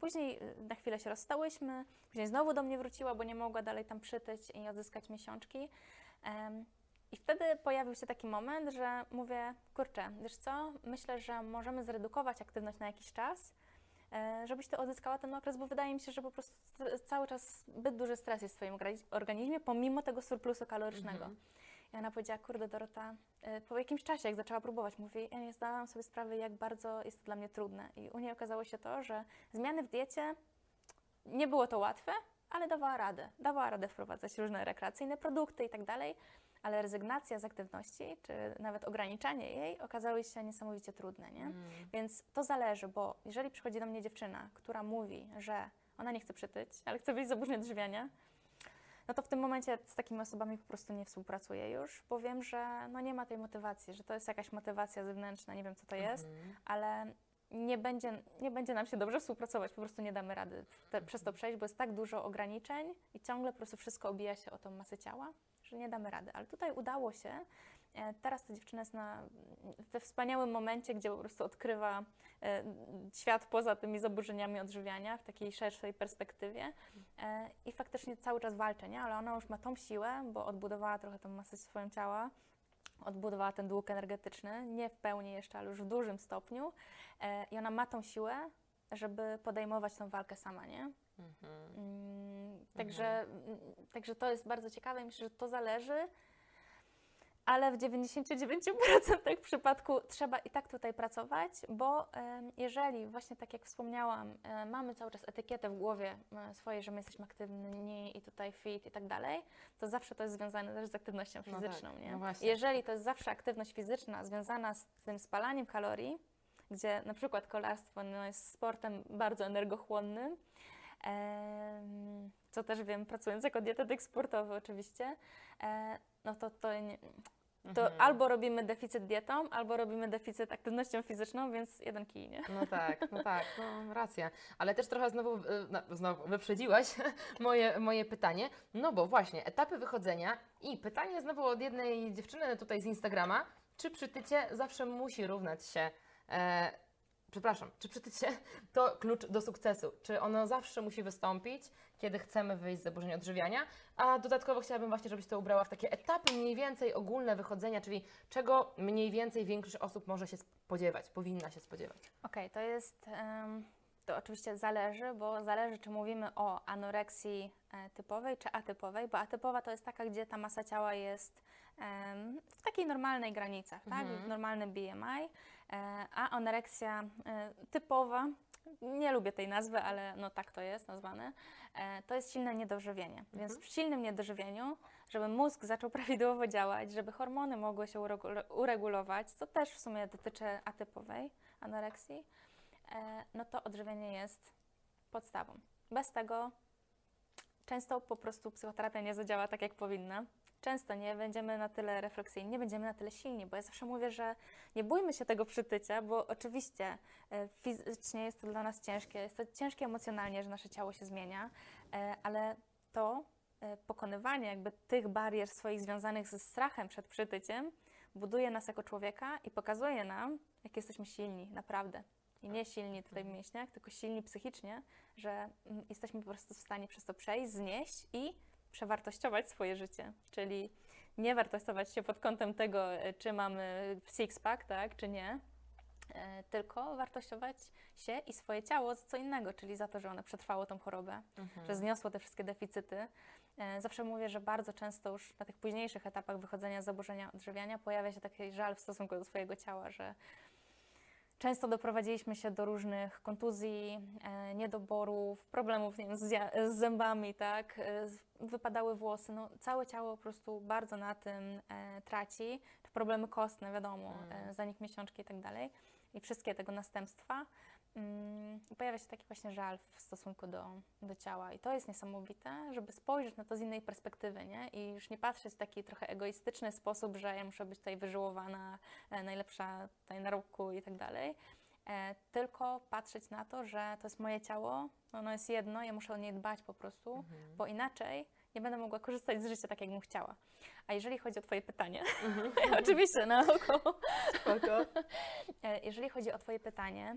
Później y, na chwilę się rozstałyśmy, później znowu do mnie wróciła, bo nie mogła dalej tam przytyć i odzyskać miesiączki. I wtedy pojawił się taki moment, że mówię, kurczę, wiesz co, myślę, że możemy zredukować aktywność na jakiś czas, e, żebyś ty odzyskała ten okres, bo wydaje mi się, że po prostu st- cały czas zbyt duży stres jest w twoim organiz- organizmie, pomimo tego surplusu kalorycznego. Mhm. I ona powiedziała, kurde Dorota, e, po jakimś czasie, jak zaczęła próbować, mówi, ja nie zdałam sobie sprawy, jak bardzo jest to dla mnie trudne. I u niej okazało się to, że zmiany w diecie, nie było to łatwe, ale dawała radę. Dawała radę wprowadzać różne rekreacyjne produkty i tak dalej, ale rezygnacja z aktywności, czy nawet ograniczanie jej okazały się niesamowicie trudne, nie? mm, Więc to zależy, bo jeżeli przychodzi do mnie dziewczyna, która mówi, że ona nie chce przytyć, ale chce wyjść z zaburzeń odżywiania, no to w tym momencie z takimi osobami po prostu nie współpracuję już, bo wiem, że no nie ma tej motywacji, że to jest jakaś motywacja zewnętrzna, nie wiem co to jest, mhm. ale nie będzie, nie będzie nam się dobrze współpracować, po prostu nie damy rady te, przez to przejść, bo jest tak dużo ograniczeń i ciągle po prostu wszystko obija się o tą masę ciała, że nie damy rady. Ale tutaj udało się. E, Teraz ta dziewczyna jest na, we wspaniałym momencie, gdzie po prostu odkrywa e, świat poza tymi zaburzeniami odżywiania w takiej szerszej perspektywie e, i faktycznie cały czas walczy, nie? ale ona już ma tą siłę, bo odbudowała trochę tą masę swoją ciała, odbudowała ten dług energetyczny, nie w pełni jeszcze, ale już w dużym stopniu i ona ma tą siłę, żeby podejmować tą walkę sama, nie? Mhm. Także, mm, także to jest bardzo ciekawe i myślę, że to zależy, ale w 99% przypadku trzeba i tak tutaj pracować, bo jeżeli właśnie tak jak wspomniałam, e, mamy cały czas etykietę w głowie e, swojej, że my jesteśmy aktywni i tutaj fit i tak dalej, to zawsze to jest związane też z aktywnością No tak, fizyczną, nie? no. Jeżeli to jest zawsze aktywność fizyczna związana z tym spalaniem kalorii, gdzie na przykład kolarstwo no, jest sportem bardzo energochłonnym, co też wiem, pracując jako dietetyk sportowy oczywiście, e, no to to nie, to Mhm. albo robimy deficyt dietą, albo robimy deficyt aktywnością fizyczną, więc jeden kij, nie? No tak, no tak, no racja. Ale też trochę znowu, y, no, znowu wyprzedziłaś *laughs* moje, moje pytanie. No bo właśnie, etapy wychodzenia i pytanie znowu od jednej dziewczyny tutaj z Instagrama. Czy przytycie zawsze musi równać się, e, przepraszam, czy przytycie to klucz do sukcesu? Czy ono zawsze musi wystąpić, kiedy chcemy wyjść z zaburzeń odżywiania? A dodatkowo chciałabym właśnie, żebyś to ubrała w takie etapy mniej więcej ogólne wychodzenia, czyli czego mniej więcej większość osób może się spodziewać, powinna się spodziewać. Okej, to jest, to oczywiście zależy, bo zależy, czy mówimy o anoreksji e, typowej, czy atypowej, bo atypowa to jest taka, gdzie ta masa ciała jest w takiej normalnej granicach, tak? Mhm. Normalny BMI, a anoreksja e, typowa, nie lubię tej nazwy, ale no tak to jest nazwane, e, to jest silne niedożywienie. Więc w silnym niedożywieniu, żeby mózg zaczął *laughs* prawidłowo działać, żeby hormony mogły się uregul- uregulować, co też w sumie dotyczy atypowej anoreksji, e, no to odżywienie jest podstawą. Bez tego często po prostu psychoterapia nie zadziała tak, jak powinna. Często nie będziemy na tyle refleksyjni, nie będziemy na tyle silni, bo ja zawsze mówię, że nie bójmy się tego przytycia, bo oczywiście e, fizycznie jest to dla nas ciężkie, jest to ciężkie emocjonalnie, że nasze ciało się zmienia, e, ale to e, pokonywanie jakby tych barier swoich związanych ze strachem przed przytyciem buduje nas jako człowieka i pokazuje nam, jak jesteśmy silni, naprawdę. I nie silni tutaj w mięśniach, tylko silni psychicznie, że mm, jesteśmy po prostu w stanie przez to przejść, znieść i przewartościować swoje życie. Czyli nie wartościować się pod kątem tego, e, czy mamy six-pack, tak, czy nie, e, tylko wartościować się i swoje ciało za co innego, czyli za to, że ono przetrwało tą chorobę, że zniosło te wszystkie deficyty. E, Zawsze mówię, że bardzo często już na tych późniejszych etapach wychodzenia z zaburzenia odżywiania pojawia się taki żal w stosunku do swojego ciała, że często doprowadziliśmy się do różnych kontuzji, e, niedoborów, problemów nie wiem, z, zębami, tak, e, wypadały włosy, no całe ciało po prostu bardzo na tym e, traci, problemy kostne, wiadomo, e, zanik miesiączki i tak dalej. I wszystkie tego następstwa. Mm, pojawia się taki właśnie żal w stosunku do, do ciała i to jest niesamowite, żeby spojrzeć na to z innej perspektywy, nie? I już nie patrzeć w taki trochę egoistyczny sposób, że ja muszę być tutaj wyżyłowana, e, najlepsza tutaj na roku i tak dalej, e, tylko patrzeć na to, że to jest moje ciało, ono jest jedno, ja muszę o nie dbać po prostu, bo inaczej nie będę mogła korzystać z życia tak, jakbym chciała. A jeżeli chodzi o Twoje pytanie, *laughs* oczywiście na oko, Spoko. *laughs* E, Jeżeli chodzi o Twoje pytanie,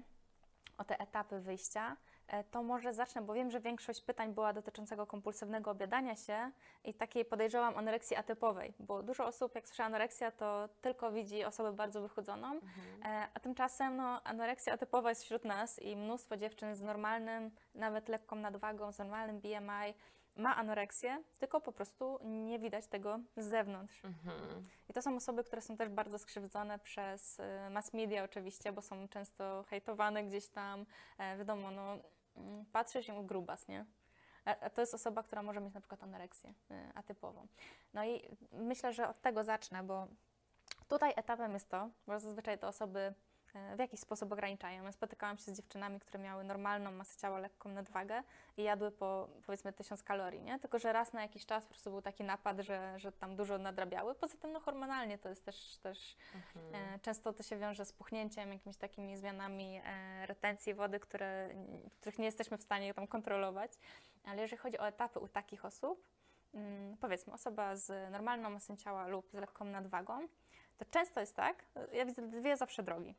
o te etapy wyjścia, e, to może zacznę, bo wiem, że większość pytań była dotyczącego kompulsywnego obiadania się i takiej podejrzewam anoreksji atypowej, bo dużo osób, jak słyszy anoreksja, to tylko widzi osobę bardzo wychudzoną, e, a tymczasem no, anoreksja atypowa jest wśród nas i mnóstwo dziewczyn z normalnym, nawet lekką nadwagą, z normalnym BMI ma anoreksję, tylko po prostu nie widać tego z zewnątrz. Mhm. I to są osoby, które są też bardzo skrzywdzone przez e, mass media oczywiście, bo są często hejtowane gdzieś tam. E, wiadomo, no, mm, patrzy się grubas, nie? A, a to jest osoba, która może mieć na przykład anoreksję e, atypową. No i myślę, że od tego zacznę, bo tutaj etapem jest to, bo zazwyczaj te osoby e, w jakiś sposób ograniczają. Ja spotykałam się z dziewczynami, które miały normalną masę ciała, lekką nadwagę i jadły po powiedzmy 1000 kalorii, nie? Tylko, że raz na jakiś czas po prostu był taki napad, że, że tam dużo nadrabiały. Poza tym no hormonalnie to jest też, też e, często to się wiąże z puchnięciem, jakimiś takimi zmianami e, retencji wody, które, których nie jesteśmy w stanie tam kontrolować. Ale jeżeli chodzi o etapy u takich osób, mm, powiedzmy osoba z normalną masą ciała lub z lekką nadwagą, to często jest tak, ja widzę dwie zawsze drogi.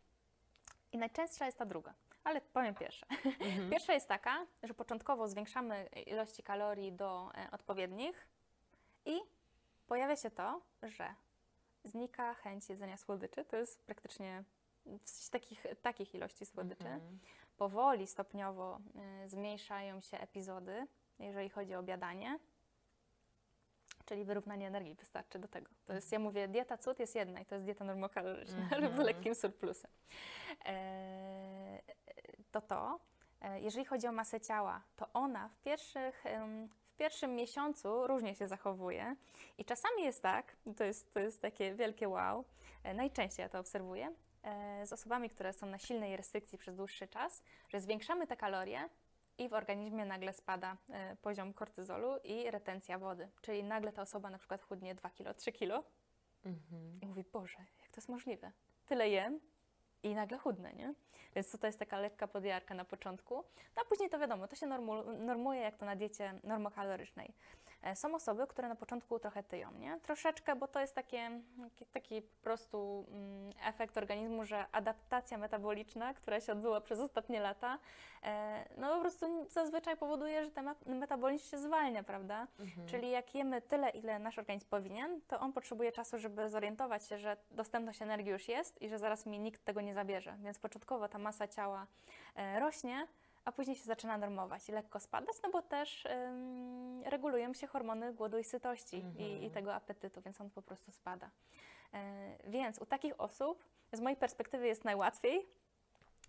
I najczęstsza jest ta druga. Ale powiem pierwsze. Mhm. *laughs* Pierwsza jest taka, że początkowo zwiększamy ilości kalorii do e, odpowiednich i pojawia się to, że znika chęć jedzenia słodyczy. To jest praktycznie w takich, takich ilości słodyczy. Mhm. Powoli, stopniowo y, zmniejszają się epizody, jeżeli chodzi o obiadanie, czyli wyrównanie energii wystarczy do tego. To jest, ja mówię, dieta cud jest jedna i to jest dieta normokaloryczna, Mhm. *laughs* lub z lekkim surplusem. E, to to. E, Jeżeli chodzi o masę ciała, to ona w pierwszych, w pierwszym miesiącu różnie się zachowuje i czasami jest tak, to jest, to jest takie wielkie wow, e, najczęściej ja to obserwuję, z osobami, które są na silnej restrykcji przez dłuższy czas, że zwiększamy te kalorie, i w organizmie nagle spada poziom kortyzolu i retencja wody. Czyli nagle ta osoba na przykład chudnie 2 kilo, 3 kilo Mhm. i mówi, Boże, jak to jest możliwe? Tyle jem i nagle chudnę, nie? Więc to jest taka lekka podjarka na początku. No a później to wiadomo, to się normu- normuje jak to na diecie normokalorycznej. E, Są osoby, które na początku trochę tyją, nie? Troszeczkę, bo to jest takie, taki, po prostu mm, efekt organizmu, że adaptacja metaboliczna, która się odbyła przez ostatnie lata, e, no po prostu zazwyczaj powoduje, że ten me- metabolizm się zwalnia, prawda? Mhm. Czyli jak jemy tyle, ile nasz organizm powinien, to on potrzebuje czasu, żeby zorientować się, że dostępność energii już jest i że zaraz mi nikt tego nie zabierze. Więc początkowo ta masa ciała e, rośnie, a później się zaczyna normować i lekko spadać, no bo też ym, regulują się hormony głodu i sytości i, i Mhm. tego apetytu, więc on po prostu spada. E, więc u takich osób z mojej perspektywy jest najłatwiej,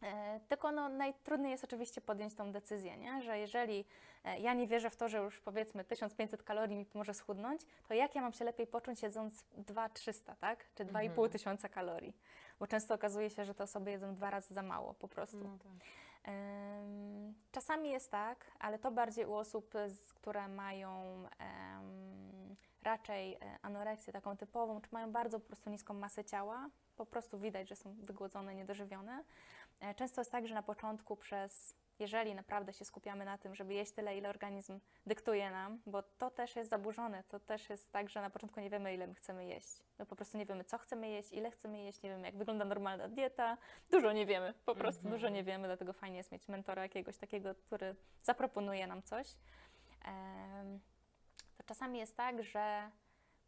E, Tylko no, najtrudniej jest oczywiście podjąć tą decyzję, nie? że jeżeli e, ja nie wierzę w to, że już powiedzmy 1500 kalorii mi pomoże schudnąć, to jak ja mam się lepiej poczuć jedząc 2300, tak? Czy 2,5 Mhm. tysiąca kalorii? Bo często okazuje się, że te osoby jedzą dwa razy za mało po prostu. No tak. Czasami jest tak, ale to bardziej u osób, które mają raczej e, anoreksję taką typową, czy mają bardzo po prostu niską masę ciała, po prostu widać, że są wygłodzone, niedożywione. E, Często jest tak, że na początku przez, jeżeli naprawdę się skupiamy na tym, żeby jeść tyle, ile organizm dyktuje nam, bo to też jest zaburzone, to też jest tak, że na początku nie wiemy, ile my chcemy jeść. My po prostu nie wiemy, co chcemy jeść, ile chcemy jeść, nie wiemy, jak wygląda normalna dieta, dużo nie wiemy, po prostu Mhm. dużo nie wiemy, dlatego fajnie jest mieć mentora jakiegoś takiego, który zaproponuje nam coś. To czasami jest tak, że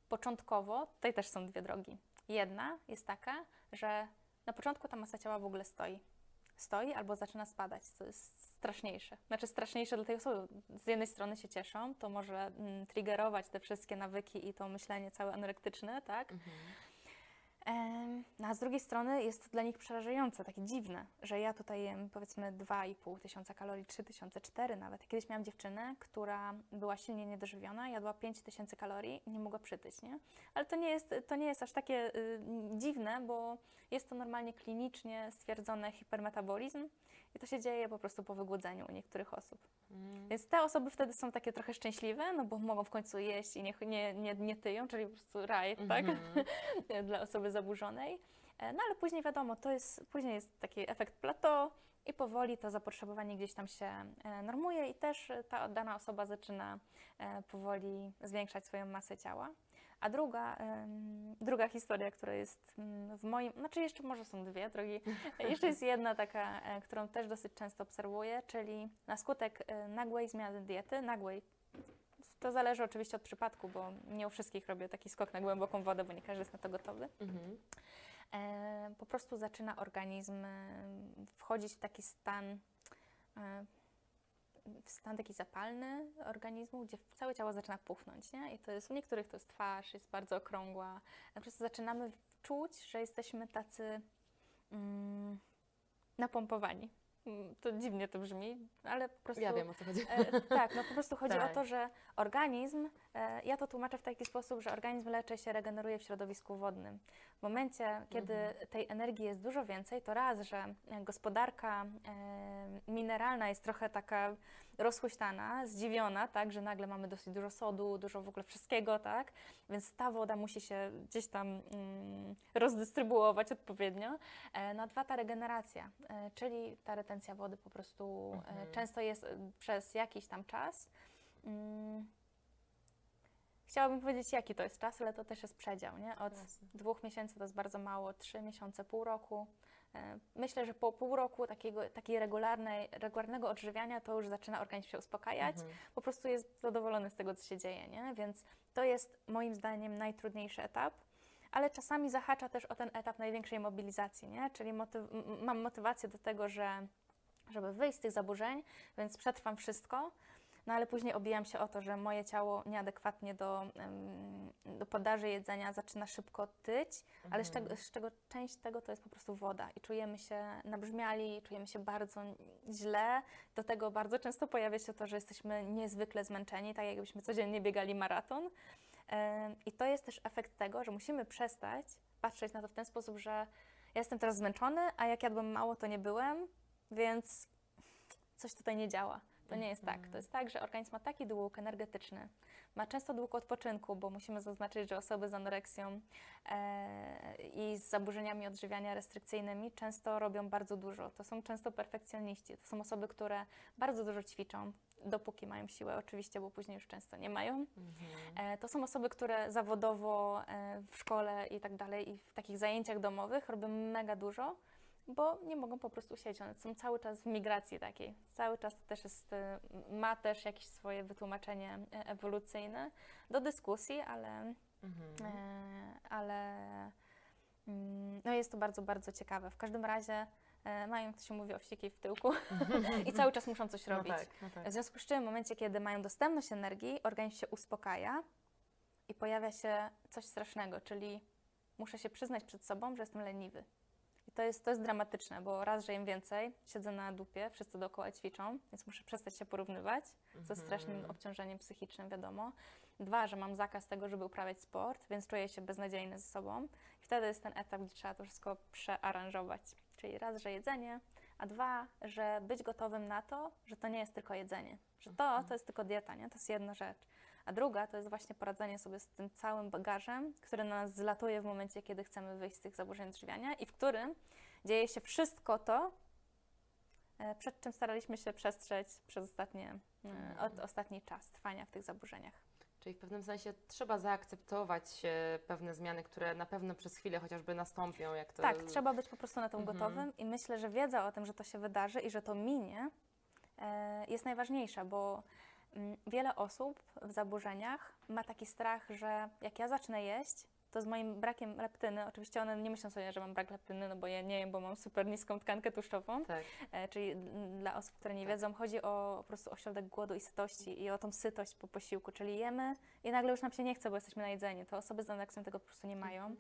początkowo, tutaj też są dwie drogi. Jedna jest taka, że na początku ta masa ciała w ogóle stoi. Stoi albo zaczyna spadać, co jest straszniejsze. Znaczy straszniejsze dla tej osoby. Z jednej strony się cieszą, to może mm, triggerować te wszystkie nawyki i to myślenie całe anorektyczne, tak? Mhm. No a z drugiej strony jest to dla nich przerażające, takie dziwne, że ja tutaj jem powiedzmy 2,5 tysiąca kalorii, 3 tysiące, 4 nawet. Kiedyś miałam dziewczynę, która była silnie niedożywiona, jadła 5 tysięcy kalorii i nie mogła przytyć, nie? Ale to nie jest, to nie jest aż takie y, dziwne, bo jest to normalnie klinicznie stwierdzony hipermetabolizm i to się dzieje po prostu po wygłodzeniu u niektórych osób. Mm. Więc te osoby wtedy są takie trochę szczęśliwe, no bo mogą w końcu jeść i nie, nie, nie, nie tyją, czyli po prostu raj, tak? Mhm. *laughs* dla osoby zaburzonej. E, No ale później wiadomo, to jest, później jest taki efekt plateau i powoli to zapotrzebowanie gdzieś tam się e, normuje i też ta dana osoba zaczyna e, powoli zwiększać swoją masę ciała. A druga, druga historia, która jest mm, w moim, znaczy jeszcze może są dwie drogi, *laughs* jeszcze jest jedna taka, e, którą też dosyć często obserwuję, czyli na skutek e, nagłej zmiany diety, nagłej, to zależy oczywiście od przypadku, bo nie u wszystkich robię taki skok na głęboką wodę, bo nie każdy jest na to gotowy. Mhm. E, po prostu zaczyna organizm wchodzić w taki stan, e, stan taki zapalny organizmu, gdzie całe ciało zaczyna puchnąć, nie? I to jest, u niektórych to jest twarz, jest bardzo okrągła. Po prostu zaczynamy czuć, że jesteśmy tacy mm, napompowani. Mm, To dziwnie to brzmi, ale po prostu... Ja wiem o co chodzi. E, tak, no po prostu chodzi *laughs* Tak. o to, że organizm, ja to tłumaczę w taki sposób, że organizm leczy się, regeneruje w środowisku wodnym. W momencie, kiedy Mhm. tej energii jest dużo więcej, to raz, że e, gospodarka e, mineralna jest trochę taka rozhuśtana, zdziwiona, tak, że nagle mamy dosyć dużo sodu, dużo w ogóle wszystkiego, tak, więc ta woda musi się gdzieś tam mm, rozdystrybuować odpowiednio. E, no a dwa, ta regeneracja, e, czyli ta retencja wody po prostu e, Mhm. często jest e, przez jakiś tam czas. Mm, Chciałabym powiedzieć, jaki to jest czas, ale to też jest przedział, nie? Od Jasne. dwóch miesięcy to jest bardzo mało, trzy miesiące, pół roku. E, Myślę, że po pół roku takiego, takiej regularnej, regularnego odżywiania to już zaczyna organizm się uspokajać, Mhm. po prostu jest zadowolony z tego, co się dzieje, nie? Więc to jest moim zdaniem najtrudniejszy etap, ale czasami zahacza też o ten etap największej mobilizacji, nie? Czyli motyw- mam motywację do tego, że żeby wyjść z tych zaburzeń, więc przetrwam wszystko, no ale później obijam się o to, że moje ciało nieadekwatnie do, do podaży jedzenia zaczyna szybko tyć, ale z Mhm. czego, z czego część tego to jest po prostu woda i czujemy się nabrzmiali, czujemy się bardzo źle. Do tego bardzo często pojawia się to, że jesteśmy niezwykle zmęczeni, tak jakbyśmy codziennie biegali maraton. I to jest też efekt tego, że musimy przestać patrzeć na to w ten sposób, że ja jestem teraz zmęczony, a jak jadłem mało, to nie byłem, więc coś tutaj nie działa. To nie jest tak. To jest tak, że organizm ma taki dług energetyczny, ma często dług odpoczynku, bo musimy zaznaczyć, że osoby z anoreksją e, i z zaburzeniami odżywiania restrykcyjnymi często robią bardzo dużo. To są często perfekcjoniści. To są osoby, które bardzo dużo ćwiczą, dopóki mają siłę oczywiście, bo później już często nie mają. E, To są osoby, które zawodowo e, w szkole i tak dalej i w takich zajęciach domowych robią mega dużo, bo nie mogą po prostu siedzieć. One są cały czas w migracji takiej. Cały czas to też jest, e, ma też jakieś swoje wytłumaczenie e, ewolucyjne do dyskusji, ale, Mhm. e, ale mm, no jest to bardzo, bardzo ciekawe. W każdym razie e, mają, to się mówi, owsiki w tyłku *laughs* i cały czas muszą coś No robić. tak, no tak. W związku z czym w momencie, kiedy mają dostępność energii, organizm się uspokaja i pojawia się coś strasznego, czyli muszę się przyznać przed sobą, że jestem leniwy. To jest, to jest dramatyczne, bo raz, że jem więcej, siedzę na dupie, wszyscy dookoła ćwiczą, więc muszę przestać się porównywać, co jest strasznym Mhm. obciążeniem psychicznym, wiadomo. Dwa, że mam zakaz tego, żeby uprawiać sport, więc czuję się beznadziejny ze sobą. I wtedy jest ten etap, gdzie trzeba to wszystko przearanżować. Czyli raz, że jedzenie, a dwa, że być gotowym na to, że to nie jest tylko jedzenie. Że to, to jest tylko dieta, nie? To jest jedna rzecz. A druga to jest właśnie poradzenie sobie z tym całym bagażem, który na nas zlatuje w momencie, kiedy chcemy wyjść z tych zaburzeń odżywiania i w którym dzieje się wszystko to, e, przed czym staraliśmy się przestrzec przez ostatnie, e, od, ostatni czas trwania w tych zaburzeniach. Czyli w pewnym sensie trzeba zaakceptować e, pewne zmiany, które na pewno przez chwilę chociażby nastąpią, jak to... Tak, trzeba być po prostu na to Mhm. gotowym i myślę, że wiedza o tym, że to się wydarzy i że to minie, jest najważniejsza, bo wiele osób w zaburzeniach ma taki strach, że jak ja zacznę jeść, to z moim brakiem leptyny, oczywiście one nie myślą sobie, że mam brak leptyny, no bo ja nie jem, bo mam super niską tkankę tłuszczową, Tak. E, czyli mm, dla osób, które nie Tak. wiedzą, chodzi o po prostu ośrodek głodu i sytości i o tą sytość po posiłku, czyli jemy i nagle już nam się nie chce, bo jesteśmy na jedzeniu. To osoby z anoreksją tego po prostu nie mają.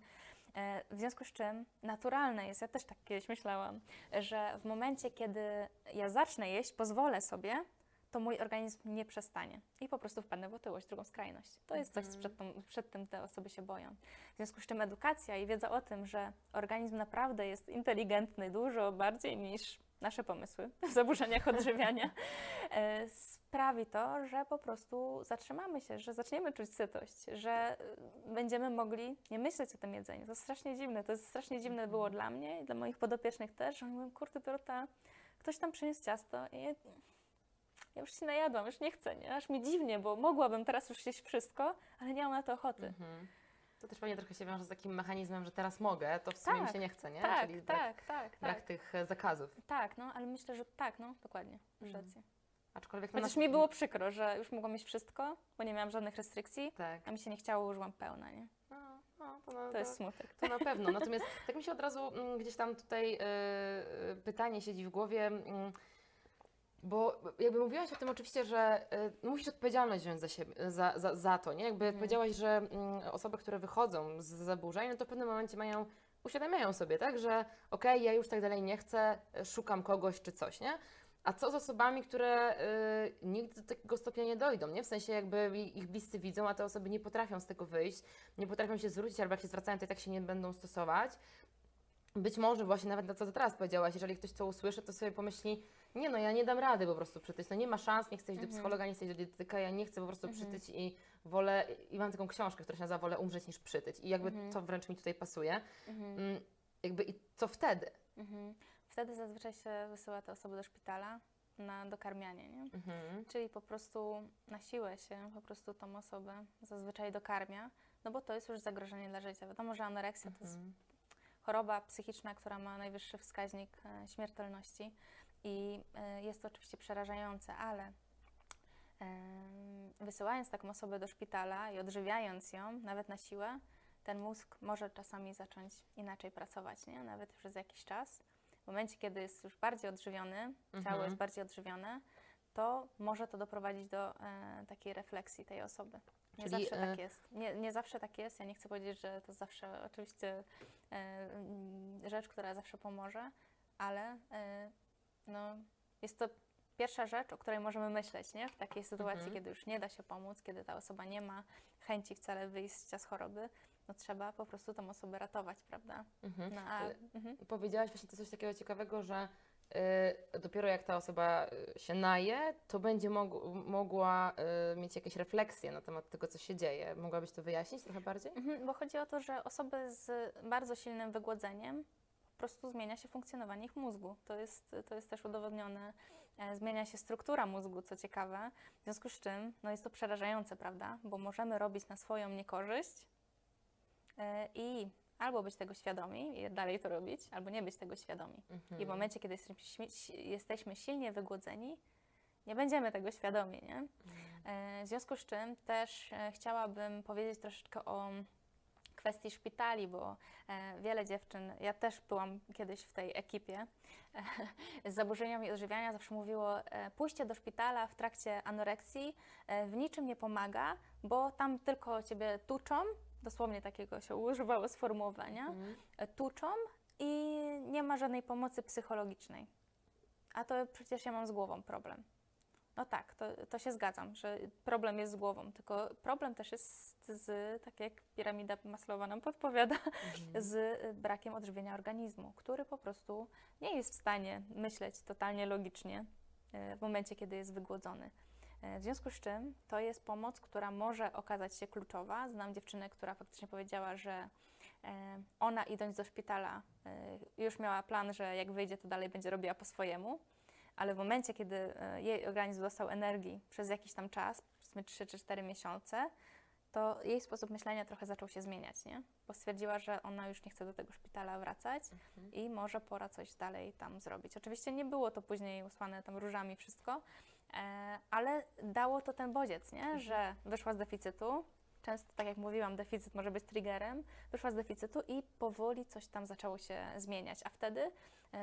E, W związku z czym naturalne jest, ja też tak kiedyś myślałam, że w momencie, kiedy ja zacznę jeść, pozwolę sobie, to mój organizm nie przestanie i po prostu wpadnę w otyłość, drugą skrajność. To jest coś, co przed, tą, przed tym te osoby się boją. W związku z czym edukacja i wiedza o tym, że organizm naprawdę jest inteligentny dużo bardziej niż nasze pomysły *laughs* w zaburzeniach odżywiania, *laughs* e, sprawi to, że po prostu zatrzymamy się, że zaczniemy czuć sytość, że e, będziemy mogli nie myśleć o tym jedzeniu. To jest strasznie dziwne. To jest strasznie dziwne było dla mnie i dla moich podopiecznych też, że oni mówią, kurde Dorota, ktoś tam przyniósł ciasto i ja, już się najadłam, już nie chcę, nie? Aż mi dziwnie, bo mogłabym teraz już jeść wszystko, ale nie mam na to ochoty. Mhm. To też pewnie trochę się wiąże z takim mechanizmem, że teraz mogę, to w sumie mi Tak, się nie chce, nie? Tak, Czyli brak, tak, tak, brak tak. tych e, zakazów. Tak, no, ale myślę, że tak, no, dokładnie, masz Mhm. rację. Aczkolwiek Chociaż na- mi było przykro, że już mogłam mieć wszystko, bo nie miałam żadnych restrykcji, Tak. a mi się nie chciało, użyłam pełna, nie? No, no, to, no, To jest smutek. To na pewno. Natomiast tak mi się od razu mm, gdzieś tam tutaj e, pytanie siedzi w głowie, mm, bo jakby mówiłaś o tym oczywiście, że e, no musisz odpowiedzialność wziąć za, siebie, za, za, za to, nie? Jakby Mhm. powiedziałaś, że mm, osoby, które wychodzą z zaburzeń, no to w pewnym momencie mają, uświadamiają sobie, tak, że okej, ja już tak dalej nie chcę, szukam kogoś czy coś, nie? A co z osobami, które y, nigdy do takiego stopnia nie dojdą, nie? W sensie jakby ich bliscy widzą, a te osoby nie potrafią z tego wyjść, nie potrafią się zwrócić, albo jak się zwracają, to i tak się nie będą stosować. Być może właśnie nawet na co teraz powiedziałaś, jeżeli ktoś to usłyszy, to sobie pomyśli, nie no, ja nie dam rady po prostu przytyć, no nie ma szans, nie chcę iść do Mhm. psychologa, nie chcę iść do dietetyka, ja nie chcę po prostu Mhm. przytyć i wolę, i mam taką książkę, która się nazywa Wolę umrzeć niż przytyć i jakby Mhm. to wręcz mi tutaj pasuje. Mhm. Mm, jakby i co wtedy? Mhm. Wtedy zazwyczaj się wysyła te osoby do szpitala na dokarmianie, nie? Mhm. Czyli po prostu na siłę się po prostu tą osobę zazwyczaj dokarmia, no bo to jest już zagrożenie dla życia. Wiadomo, że anoreksja to jest Mhm. choroba psychiczna, która ma najwyższy wskaźnik e, śmiertelności i e, jest to oczywiście przerażające, ale em, wysyłając taką osobę do szpitala i odżywiając ją, nawet na siłę, ten mózg może czasami zacząć inaczej pracować, nie? nawet przez jakiś czas. W momencie, kiedy jest już bardziej odżywiony, ciało Mhm. jest bardziej odżywione, to może to doprowadzić do e, takiej refleksji tej osoby. Nie Czyli, zawsze e, tak jest. Nie, nie zawsze tak jest. Ja nie chcę powiedzieć, że to zawsze oczywiście e, rzecz, która zawsze pomoże, ale e, no, jest to pierwsza rzecz, o której możemy myśleć, nie? W takiej sytuacji, Mhm. kiedy już nie da się pomóc, kiedy ta osoba nie ma chęci wcale wyjścia z choroby, no trzeba po prostu tą osobę ratować, prawda? Mhm. No, a, Ale- mhm. Powiedziałaś właśnie coś takiego ciekawego, że y, dopiero jak ta osoba y, się naje, to będzie mog- mogła y, mieć jakieś refleksje na temat tego, co się dzieje. Mogłabyś to wyjaśnić trochę bardziej? Mhm, bo chodzi o to, że osoby z bardzo silnym wygłodzeniem prostu zmienia się funkcjonowanie ich mózgu. To jest, to jest też udowodnione. E, Zmienia się struktura mózgu, co ciekawe. W związku z czym no jest to przerażające, prawda? Bo możemy robić na swoją niekorzyść e, i albo być tego świadomi i dalej to robić, albo nie być tego świadomi. Mhm. I w momencie, kiedy jesteśmy, silnie wygłodzeni, nie będziemy tego świadomi, nie? E, W związku z czym też chciałabym powiedzieć troszeczkę o kwestii szpitali, bo e, wiele dziewczyn, ja też byłam kiedyś w tej ekipie e, z zaburzeniami odżywiania, zawsze mówiło, e, pójście do szpitala w trakcie anoreksji w niczym nie pomaga, bo tam tylko ciebie tuczą, dosłownie takiego się używało sformułowania, Mhm. tuczą i nie ma żadnej pomocy psychologicznej. A to przecież ja mam z głową problem. No tak, to, to się zgadzam, że problem jest z głową, tylko problem też jest z, tak jak piramida Maslowa nam podpowiada, Mhm. z y, brakiem odżywienia organizmu, który po prostu nie jest w stanie myśleć totalnie logicznie y, w momencie, kiedy jest wygłodzony. Y, W związku z czym to jest pomoc, która może okazać się kluczowa. Znam dziewczynę, która faktycznie powiedziała, że ona idąc do szpitala już miała plan, że jak wyjdzie, to dalej będzie robiła po swojemu, ale w momencie, kiedy e, jej organizm dostał energii przez jakiś tam czas, powiedzmy 3 czy 4 miesiące, to jej sposób myślenia trochę zaczął się zmieniać, nie? Bo stwierdziła, że ona już nie chce do tego szpitala wracać Mhm. i może pora coś dalej tam zrobić. Oczywiście nie było to później usłane tam różami wszystko, e, ale dało to ten bodziec, nie? Że wyszła z deficytu, często, tak jak mówiłam, deficyt może być triggerem, wyszła z deficytu i powoli coś tam zaczęło się zmieniać, a wtedy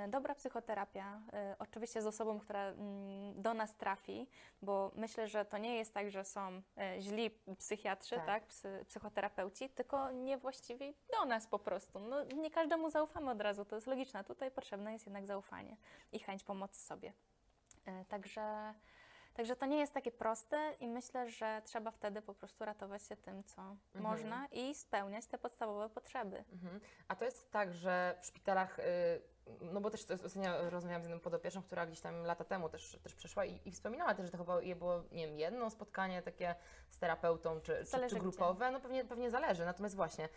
dobra psychoterapia, e, oczywiście z osobą, która mm, do nas trafi, bo myślę, że to nie jest tak, że są e, źli psychiatrzy, Tak. tak, psy, psychoterapeuci, tylko niewłaściwi do nas po prostu. No, nie każdemu zaufamy od razu, to jest logiczne. Tutaj potrzebne jest jednak zaufanie i chęć pomocy sobie. E, Także, także to nie jest takie proste i myślę, że trzeba wtedy po prostu ratować się tym, co można i spełniać te podstawowe potrzeby. Mhm. A to jest tak, że w szpitalach, y, no bo też ostatnio rozmawiałam z jedną podopieczną, która gdzieś tam lata temu też, też przyszła i, i wspominała też, że to chyba je było, nie wiem, jedno spotkanie takie z terapeutą, czy, czy, czy grupowe, no pewnie, pewnie zależy, natomiast właśnie, y,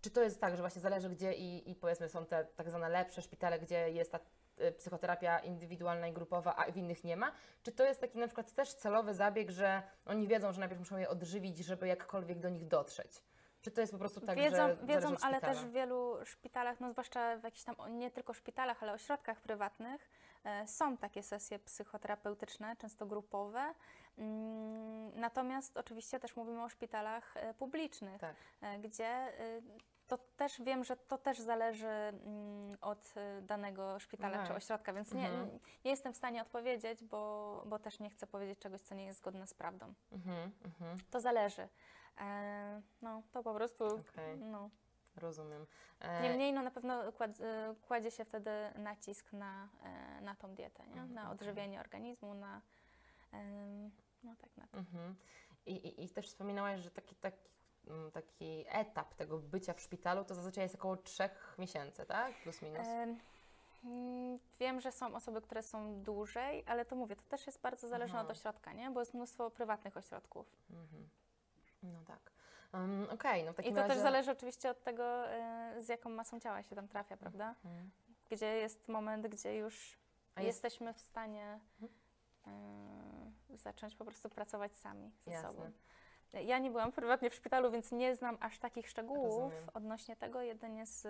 czy to jest tak, że właśnie zależy gdzie i, i powiedzmy są te tak zwane lepsze szpitale, gdzie jest ta y, psychoterapia indywidualna i grupowa, a w innych nie ma? Czy to jest taki na przykład też celowy zabieg, że oni wiedzą, że najpierw muszą je odżywić, żeby jakkolwiek do nich dotrzeć? Czy to jest po prostu tak, wiedzą, że wiedzą ale też w wielu szpitalach, no zwłaszcza w jakichś tam, nie tylko szpitalach, ale ośrodkach prywatnych, e, są takie sesje psychoterapeutyczne, często grupowe. Mm, Natomiast oczywiście też mówimy o szpitalach e, publicznych, Tak. e, gdzie to też wiem, że to też zależy mm, od danego szpitala czy ośrodka, więc nie, Mhm. nie jestem w stanie odpowiedzieć, bo, bo też nie chcę powiedzieć czegoś, co nie jest zgodne z prawdą. Mhm, mhm, To zależy. E, No, to po prostu. Okej. No. rozumiem. E, Niemniej no, na pewno kład, e, kładzie się wtedy nacisk na, na tą dietę, nie? Mhm, na odżywienie organizmu, na. No tak, na to. mhm. I, i, I też wspominałaś, że taki, taki, mm, taki etap tego bycia w szpitalu to zazwyczaj jest około trzech miesięcy, tak? Plus minus. Mm, Wiem, że są osoby, które są dłużej, ale to mówię, to też jest bardzo zależne Aha. od ośrodka, nie? bo jest mnóstwo prywatnych ośrodków. Mhm. No tak. Um, Okej, no w I takim to razie... też zależy oczywiście od tego, e, z jaką masą ciała się tam trafia, prawda? Mhm. Gdzie jest moment, gdzie już A jest- jesteśmy w stanie e, zacząć po prostu pracować sami ze Jasne. sobą. Ja nie byłam prywatnie w szpitalu, więc nie znam aż takich szczegółów Rozumiem. odnośnie tego, jedynie z,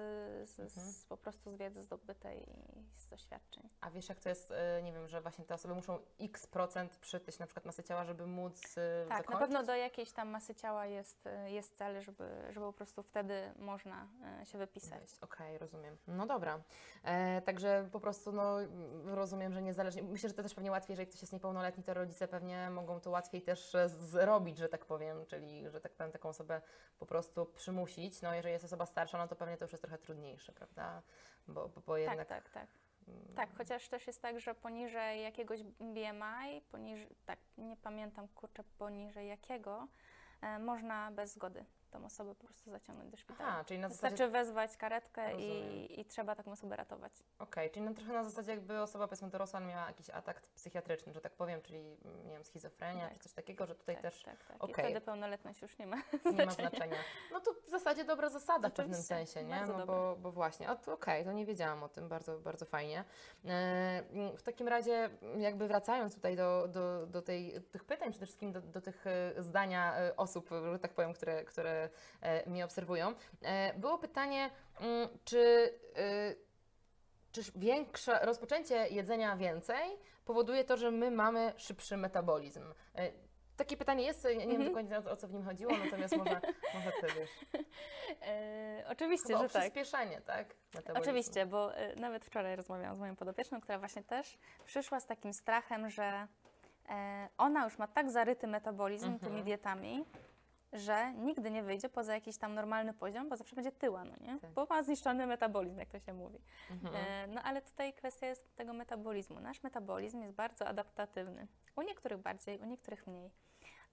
z, Mhm. z po prostu z wiedzy zdobytej i z doświadczeń. A wiesz, jak to jest, e, nie wiem, że właśnie te osoby muszą x procent przytyć na przykład masy ciała, żeby móc e, Tak, na pewno do jakiejś tam masy ciała jest, e, jest cel, żeby, żeby po prostu wtedy można się wypisać. Okej, rozumiem. No dobra. E, także po prostu no, rozumiem, że niezależnie. Myślę, że to też pewnie łatwiej, jeżeli ktoś jest niepełnoletni, to rodzice pewnie mogą to łatwiej też zrobić, że tak powiem, czyli że tak powiem taką osobę po prostu przymusić. No jeżeli jest osoba starsza, no to pewnie to już jest trochę trudniejsze, prawda? Bo, bo, bo jednak. Tak, tak, tak. mm, Tak, chociaż też jest tak, że poniżej jakiegoś BMI, poniżej, tak, nie pamiętam kurczę poniżej jakiego, e, można bez zgody tą osobę po prostu zaciągnąć do szpitala. Aha, czyli na zasadzie Wystarczy wezwać karetkę i, i trzeba taką osobę ratować. Okej, czyli no trochę na zasadzie jakby osoba powiedzmy dorosła miała jakiś atak psychiatryczny, że tak powiem, czyli mm, nie wiem, schizofrenia Tak. czy coś takiego, że tutaj tak, też tak, tak. okej. I wtedy pełnoletność już nie ma nie ma znaczenia. No to w zasadzie dobra zasada w pewnym sensie, nie? No bo, bo właśnie, okej, to nie wiedziałam o tym, bardzo, bardzo fajnie. E, mm, w takim razie jakby wracając tutaj do, do, do tej, tych pytań, przede wszystkim do, do tych e, zdania e, osób, że tak powiem, które, które mnie obserwują, e, było pytanie, mm, czy e, czy większe rozpoczęcie jedzenia więcej powoduje to, że my mamy szybszy metabolizm? E, Takie pytanie jest, ja nie wiem Mhm. do końca o, o co w nim chodziło, natomiast może, może ty wiesz. *laughs* E, oczywiście, Chyba o że tak. przyspieszenie, tak? Metabolizmu. Oczywiście, bo e, nawet wczoraj rozmawiałam z moją podopieczną, która właśnie też przyszła z takim strachem, że e, ona już ma tak zaryty metabolizm Mhm. tymi dietami, że nigdy nie wyjdzie poza jakiś tam normalny poziom, bo zawsze będzie tyła, no nie? Tak. Bo ma zniszczony metabolizm, jak to się mówi. Mhm. E, No ale tutaj kwestia jest tego metabolizmu. Nasz metabolizm jest bardzo adaptatywny. U niektórych bardziej, u niektórych mniej.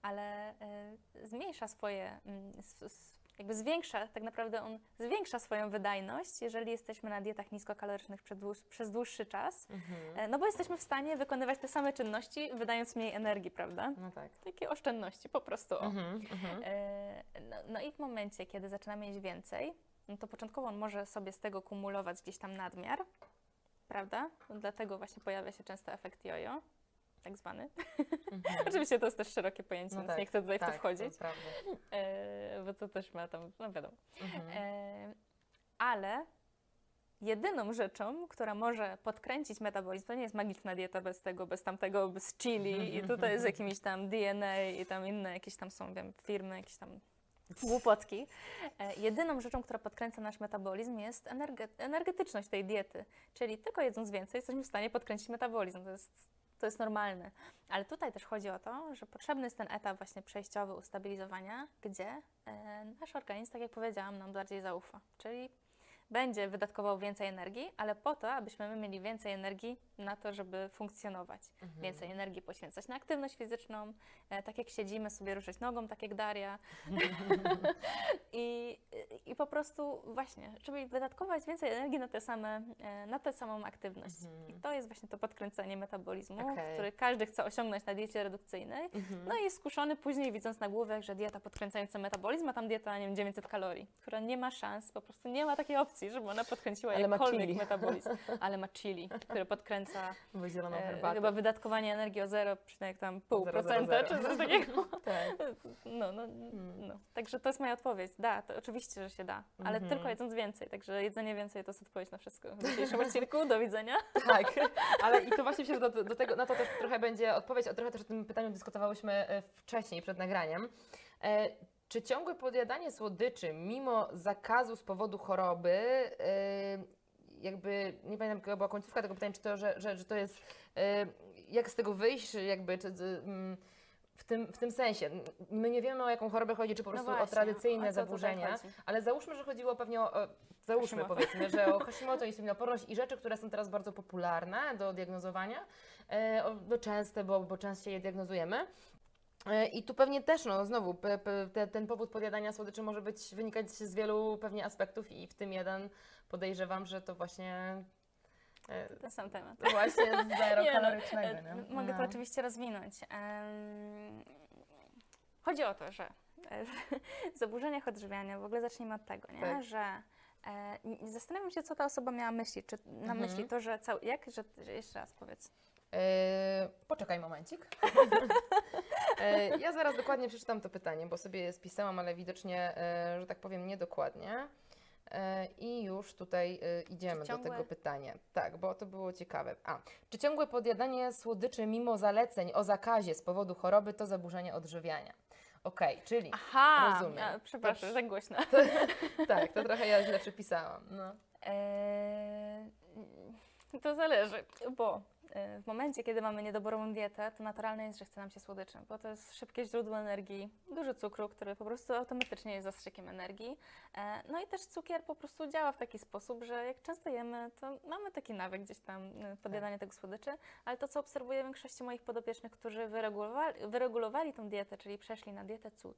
Ale e, zmniejsza swoje, mm, s- s- jakby zwiększa, tak naprawdę on zwiększa swoją wydajność, jeżeli jesteśmy na dietach niskokalorycznych przez dłuż, przez dłuższy czas. Mhm. E, No bo jesteśmy w stanie wykonywać te same czynności, wydając mniej energii, prawda? No tak. Takie oszczędności, po prostu. Mhm. Mhm. E, No, no i w momencie, kiedy zaczynamy jeść więcej, no to początkowo on może sobie z tego kumulować gdzieś tam nadmiar, prawda? No Dlatego właśnie pojawia się często efekt jojo, tak zwany. Mhm. *laughs* Oczywiście to jest też szerokie pojęcie, No więc tak, nie chcę tutaj w tak, to wchodzić, To e, bo to też ma tam, no wiadomo. Mhm. E, ale jedyną rzeczą, która może podkręcić metabolizm, to nie jest magiczna dieta bez tego, bez tamtego, bez chili i tutaj z jakimiś tam DNA i tam inne jakieś tam są, wiem, firmy, jakieś tam głupotki. E, jedyną rzeczą, która podkręca nasz metabolizm jest energe- energetyczność tej diety, czyli tylko jedząc więcej jesteśmy w stanie podkręcić metabolizm. To jest, to jest normalne. Ale tutaj też chodzi o to, że potrzebny jest ten etap właśnie przejściowy ustabilizowania, gdzie e, nasz organizm, tak jak powiedziałam, nam bardziej zaufa. Czyli będzie wydatkował więcej energii, ale po to, abyśmy my mieli więcej energii na to, żeby funkcjonować. Mhm. Więcej energii poświęcać na aktywność fizyczną, e, tak jak siedzimy sobie ruszyć nogą, tak jak Daria. *laughs* I, I po prostu właśnie, żeby wydatkować więcej energii na, te same, e, na tę samą aktywność. Mhm. I to jest właśnie to podkręcenie metabolizmu, Okej. który każdy chce osiągnąć na diecie redukcyjnej. Mhm. No i jest skuszony później, widząc nagłówek, że dieta podkręcająca metabolizm, a tam dieta, nie wiem, 900 kalorii, która nie ma szans, po prostu nie ma takiej opcji, żeby ona podkręciła Ale jakkolwiek metabolizm. Ale ma chili, które podkręca Bo zieloną e, herbatę. chyba wydatkowanie energii o 0, tam pół Zero, zero, procenta, zero. czy coś takiego. *laughs* Tak. No, no, Hmm. no. Także to jest moja odpowiedź. Da, to oczywiście, że się da, ale Mhm. tylko jedząc więcej. Także jedzenie więcej to jest odpowiedź na wszystko. W dzisiejszym odcinku, do widzenia. *laughs* Tak, ale i to właśnie się do, do tego, na to też trochę będzie odpowiedź, a trochę też o tym pytaniu dyskutowałyśmy e, wcześniej, przed nagraniem. E, czy ciągłe podjadanie słodyczy mimo zakazu z powodu choroby, e, jakby, nie pamiętam jaka była końcówka tego pytania, czy to, że, że, że to jest, e, jak z tego wyjść, jakby, czy, czy, mm, w tym, w tym sensie, my nie wiemy o jaką chorobę chodzi, czy po No prostu o właśnie, tradycyjne o co tutaj zaburzenia, ale załóżmy, że chodziło pewnie o, o załóżmy Hashimoto. powiedzmy, że o *laughs* Hashimoto, insulinooporność i rzeczy, które są teraz bardzo popularne do diagnozowania, e, o- no częste, bo, bo częściej je diagnozujemy. E, I tu pewnie też, no znowu, pe, pe, te, ten powód podjadania słodyczy może być, wynikać z wielu pewnie aspektów i w tym jeden podejrzewam, że to właśnie e, Ten sam temat. właśnie z *laughs* zero Nie no, kalorycznego, e, nie? Mogę to No. oczywiście rozwinąć. Chodzi o to, że e, *laughs* w zaburzeniach odżywiania, w ogóle zacznijmy od tego, nie? Tak. że e, zastanawiam się, co ta osoba miała myśli. Czy na Mhm. myśli to, że cał, jak, że, że jeszcze raz powiedz. E, poczekaj momencik. e, ja zaraz dokładnie przeczytam to pytanie, bo sobie je spisałam, ale widocznie, że tak powiem, niedokładnie. E, I już tutaj e, idziemy ciągłe- do tego pytania. Tak, bo to było ciekawe. A, czy ciągłe podjadanie słodyczy mimo zaleceń o zakazie z powodu choroby to zaburzenie odżywiania? Okej, czyli Aha, rozumiem. a, przepraszam, To- tak *laughs* głośno. tak, to trochę ja źle przepisałam. No. Eee, to zależy, bo w momencie, kiedy mamy niedoborową dietę, to naturalne jest, że chce nam się słodyczy, bo to jest szybkie źródło energii, dużo cukru, który po prostu automatycznie jest zastrzykiem energii. E, No i też cukier po prostu działa w taki sposób, że jak często jemy, to mamy taki nawyk gdzieś tam e, podjadania tego słodyczy, ale to, co obserwuję w większości moich podopiecznych, którzy wyregulowali, wyregulowali tą dietę, czyli przeszli na dietę cud,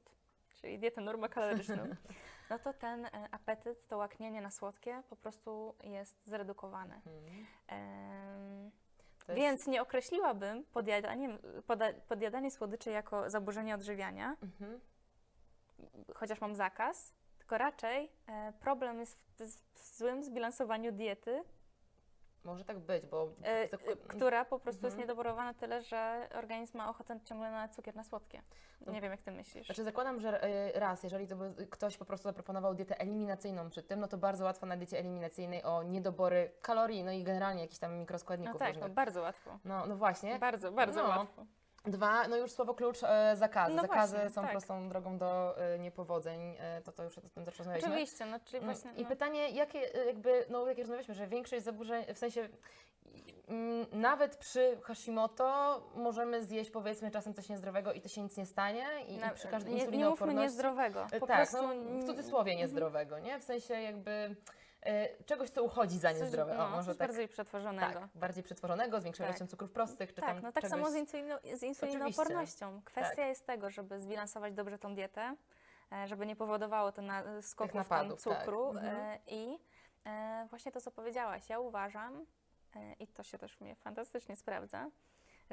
czyli dietę normokaloryczną, *laughs* no to ten e, apetyt, to łaknienie na słodkie po prostu jest zredukowane. To jest- Więc nie określiłabym podjadaniem, poda, podjadanie słodyczy jako zaburzenie odżywiania, Mhm. chociaż mam zakaz, tylko raczej e, problem jest w, w złym zbilansowaniu diety, Może tak być, bo e, e, która po prostu jest Mhm. niedoborowana tyle, że organizm ma ochotę ciągle na cukier, na słodkie. No. Nie wiem, jak ty myślisz. Znaczy zakładam, że e, raz, jeżeli ktoś po prostu zaproponował dietę eliminacyjną przy tym, no to bardzo łatwo na diecie eliminacyjnej o niedobory kalorii, no i generalnie jakichś tam No mikroskładników tak, no różnych. bardzo łatwo. No, no właśnie. Bardzo, bardzo No. łatwo. Dwa, no już słowo klucz, e, zakazy. No zakazy właśnie, są tak. prostą drogą do e, niepowodzeń, e, to to już o tym też rozmawialiśmy. Oczywiście, no czyli Mm, właśnie... I no. pytanie, jakie e, jakby, no jak już rozmawialiśmy, że większość zaburzeń, w sensie mm, nawet przy Hashimoto możemy zjeść powiedzmy czasem coś niezdrowego i to się nic nie stanie i, Na- i przy każdej nie, nie mówmy niezdrowego. E, Po tak, prostu no, w cudzysłowie niezdrowego, nie? W sensie jakby czegoś, co uchodzi za niezdrowe. no, o, może tak, bardziej przetworzonego. tak, bardziej przetworzonego, z większą Tak. ilością cukrów prostych, czy tak, tam no tak czegoś... samo z, insulino, z insulinoopornością. Kwestia Tak. jest tego, żeby zbilansować dobrze tą dietę, e, żeby nie powodowało to na, skoków tam napadów, tak. cukru Mhm. e, i e, właśnie to, co powiedziałaś, ja uważam, e, i to się też mnie fantastycznie sprawdza,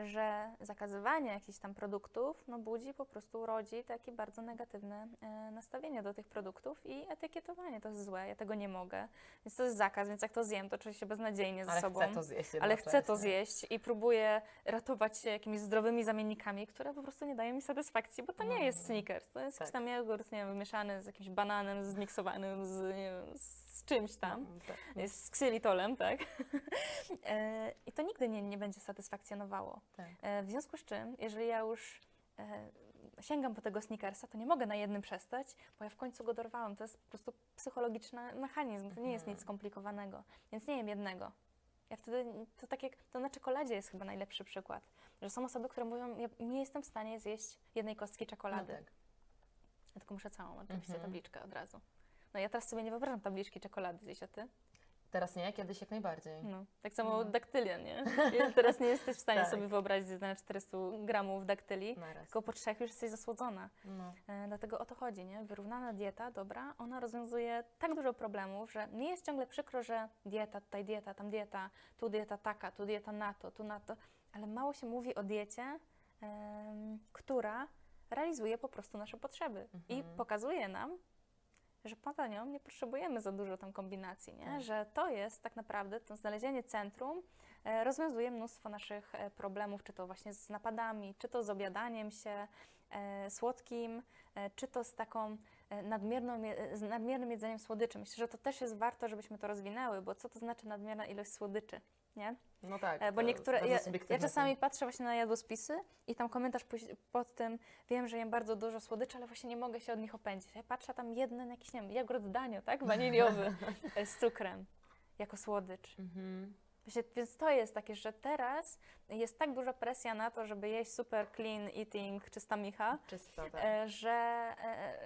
że zakazywanie jakichś tam produktów no, budzi po prostu, rodzi takie bardzo negatywne e, nastawienie do tych produktów i etykietowanie to jest złe, ja tego nie mogę, więc to jest zakaz, więc jak to zjem, to czuję się beznadziejnie ze Ale sobą. chcę to zjeść Ale chcę to zjeść i próbuję ratować się jakimiś zdrowymi zamiennikami, które po prostu nie dają mi satysfakcji, bo to nie No. jest Snickers, to jest Tak. jakiś tam jogurt, nie wiem, wymieszany z jakimś bananem, zmiksowanym z, nie wiem, z czymś tam, Mm, tak. z ksylitolem, tak? *laughs* E, I to nigdy nie, nie będzie satysfakcjonowało. Tak. E, W związku z czym, jeżeli ja już e, sięgam po tego Snickersa, to nie mogę na jednym przestać, bo ja w końcu go dorwałam. To jest po prostu psychologiczny mechanizm, to nie jest Mhm. nic skomplikowanego, więc nie jem jednego. Ja wtedy, to tak jak, to na czekoladzie jest chyba najlepszy przykład, że są osoby, które mówią, ja nie jestem w stanie zjeść jednej kostki No czekolady, tak. ja tylko muszę całą, oczywiście, Mhm. tabliczkę od razu. No ja teraz sobie nie wyobrażam tabliczki czekolady zjeść, a ty? Teraz nie, kiedyś jak najbardziej. No, tak samo Mhm. daktylia, nie? I *laughs* teraz nie jesteś w stanie Tak. sobie wyobrazić zjedzenia 400 gramów daktyli, Naraz. tylko po trzech już jesteś zasłodzona. No. E, dlatego o to chodzi, nie? Wyrównana dieta, dobra, ona rozwiązuje tak dużo problemów, że mi jest ciągle przykro, że dieta, tutaj dieta, tam dieta, tu dieta taka, tu dieta na to, tu na to, ale mało się mówi o diecie, która realizuje po prostu nasze potrzeby i Mhm. pokazuje nam, że poza nią nie potrzebujemy za dużo tam kombinacji, nie? Tak. że to jest tak naprawdę to znalezienie centrum e, rozwiązuje mnóstwo naszych e, problemów, czy to właśnie z napadami, czy to z obiadaniem się e, słodkim, czy to z taką nadmierną, z nadmiernym jedzeniem słodyczy. Myślę, że to też jest warto, żebyśmy to rozwinęły, bo co to znaczy nadmierna ilość słodyczy? Nie? no tak. E, Bo niektóre. Ja, ja czasami patrzę właśnie na jadłospisy i tam komentarz pod tym, wiem, że jem bardzo dużo słodyczy, ale właśnie nie mogę się od nich opędzić. Ja patrzę tam jeden jakiś, nie wiem, jogurt danio, tak? Waniliowy *laughs* e, z cukrem jako słodycz. Mhm. Właśnie, więc to jest takie, że teraz jest tak duża presja na to, żeby jeść super clean eating, czysta micha, Czysto, tak. e, że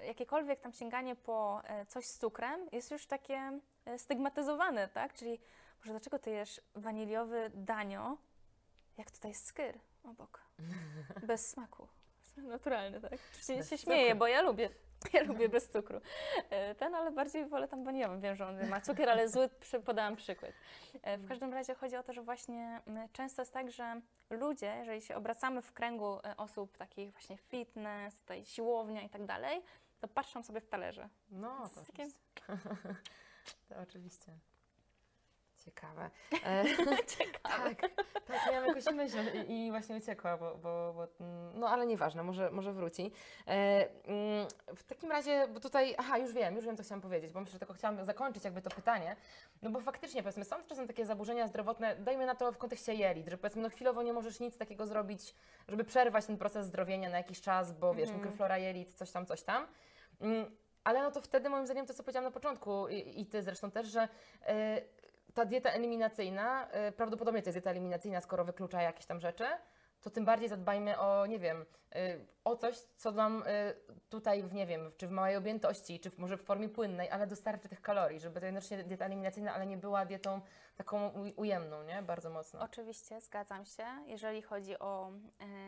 jakiekolwiek tam sięganie po coś z cukrem jest już takie stygmatyzowane, tak? Czyli może dlaczego ty jesz waniliowy danio, jak tutaj jest skyr obok, bez smaku. *laughs* Naturalny, tak? Oczywiście Bez się śmieję, cukru. bo ja lubię, *laughs* ja lubię bez cukru. E, Ten, ale bardziej wolę tam waniliowy. Wiem, że on ma cukier, ale zły, podałam przykład. E, W każdym razie chodzi o to, że właśnie często jest tak, że ludzie, jeżeli się obracamy w kręgu e, osób takich właśnie fitness, tutaj siłownia i tak dalej, to patrzą sobie w talerze. No, To to jest takie- *laughs* to oczywiście. Ciekawe. *laughs* E, *laughs* Ciekawe. tak, tak, miałam jakąś myśl i, i właśnie uciekła, bo, bo, bo mm, no ale nieważne, może, może wróci. E, mm, w takim razie, bo tutaj, aha, już wiem, już wiem, co chciałam powiedzieć, bo myślę, że tylko chciałam zakończyć jakby to pytanie, no bo faktycznie, powiedzmy, są czasem takie zaburzenia zdrowotne, dajmy na to w kontekście jelit, że powiedzmy, no chwilowo nie możesz nic takiego zrobić, żeby przerwać ten proces zdrowienia na jakiś czas, bo wiesz, Mhm. mikroflora jelit, coś tam, coś tam. Mm, ale no to wtedy moim zdaniem to, co powiedziałam na początku i, i Ty zresztą też, że e, ta dieta eliminacyjna, e, prawdopodobnie to jest dieta eliminacyjna, skoro wyklucza jakieś tam rzeczy, to tym bardziej zadbajmy o, nie wiem, e, o coś, co nam e, tutaj, w, nie wiem, czy w małej objętości, czy w, może w formie płynnej, ale dostarczy tych kalorii, żeby to jednocześnie dieta eliminacyjna, ale nie była dietą taką ujemną, nie? Bardzo mocno. Oczywiście, zgadzam się. Jeżeli chodzi o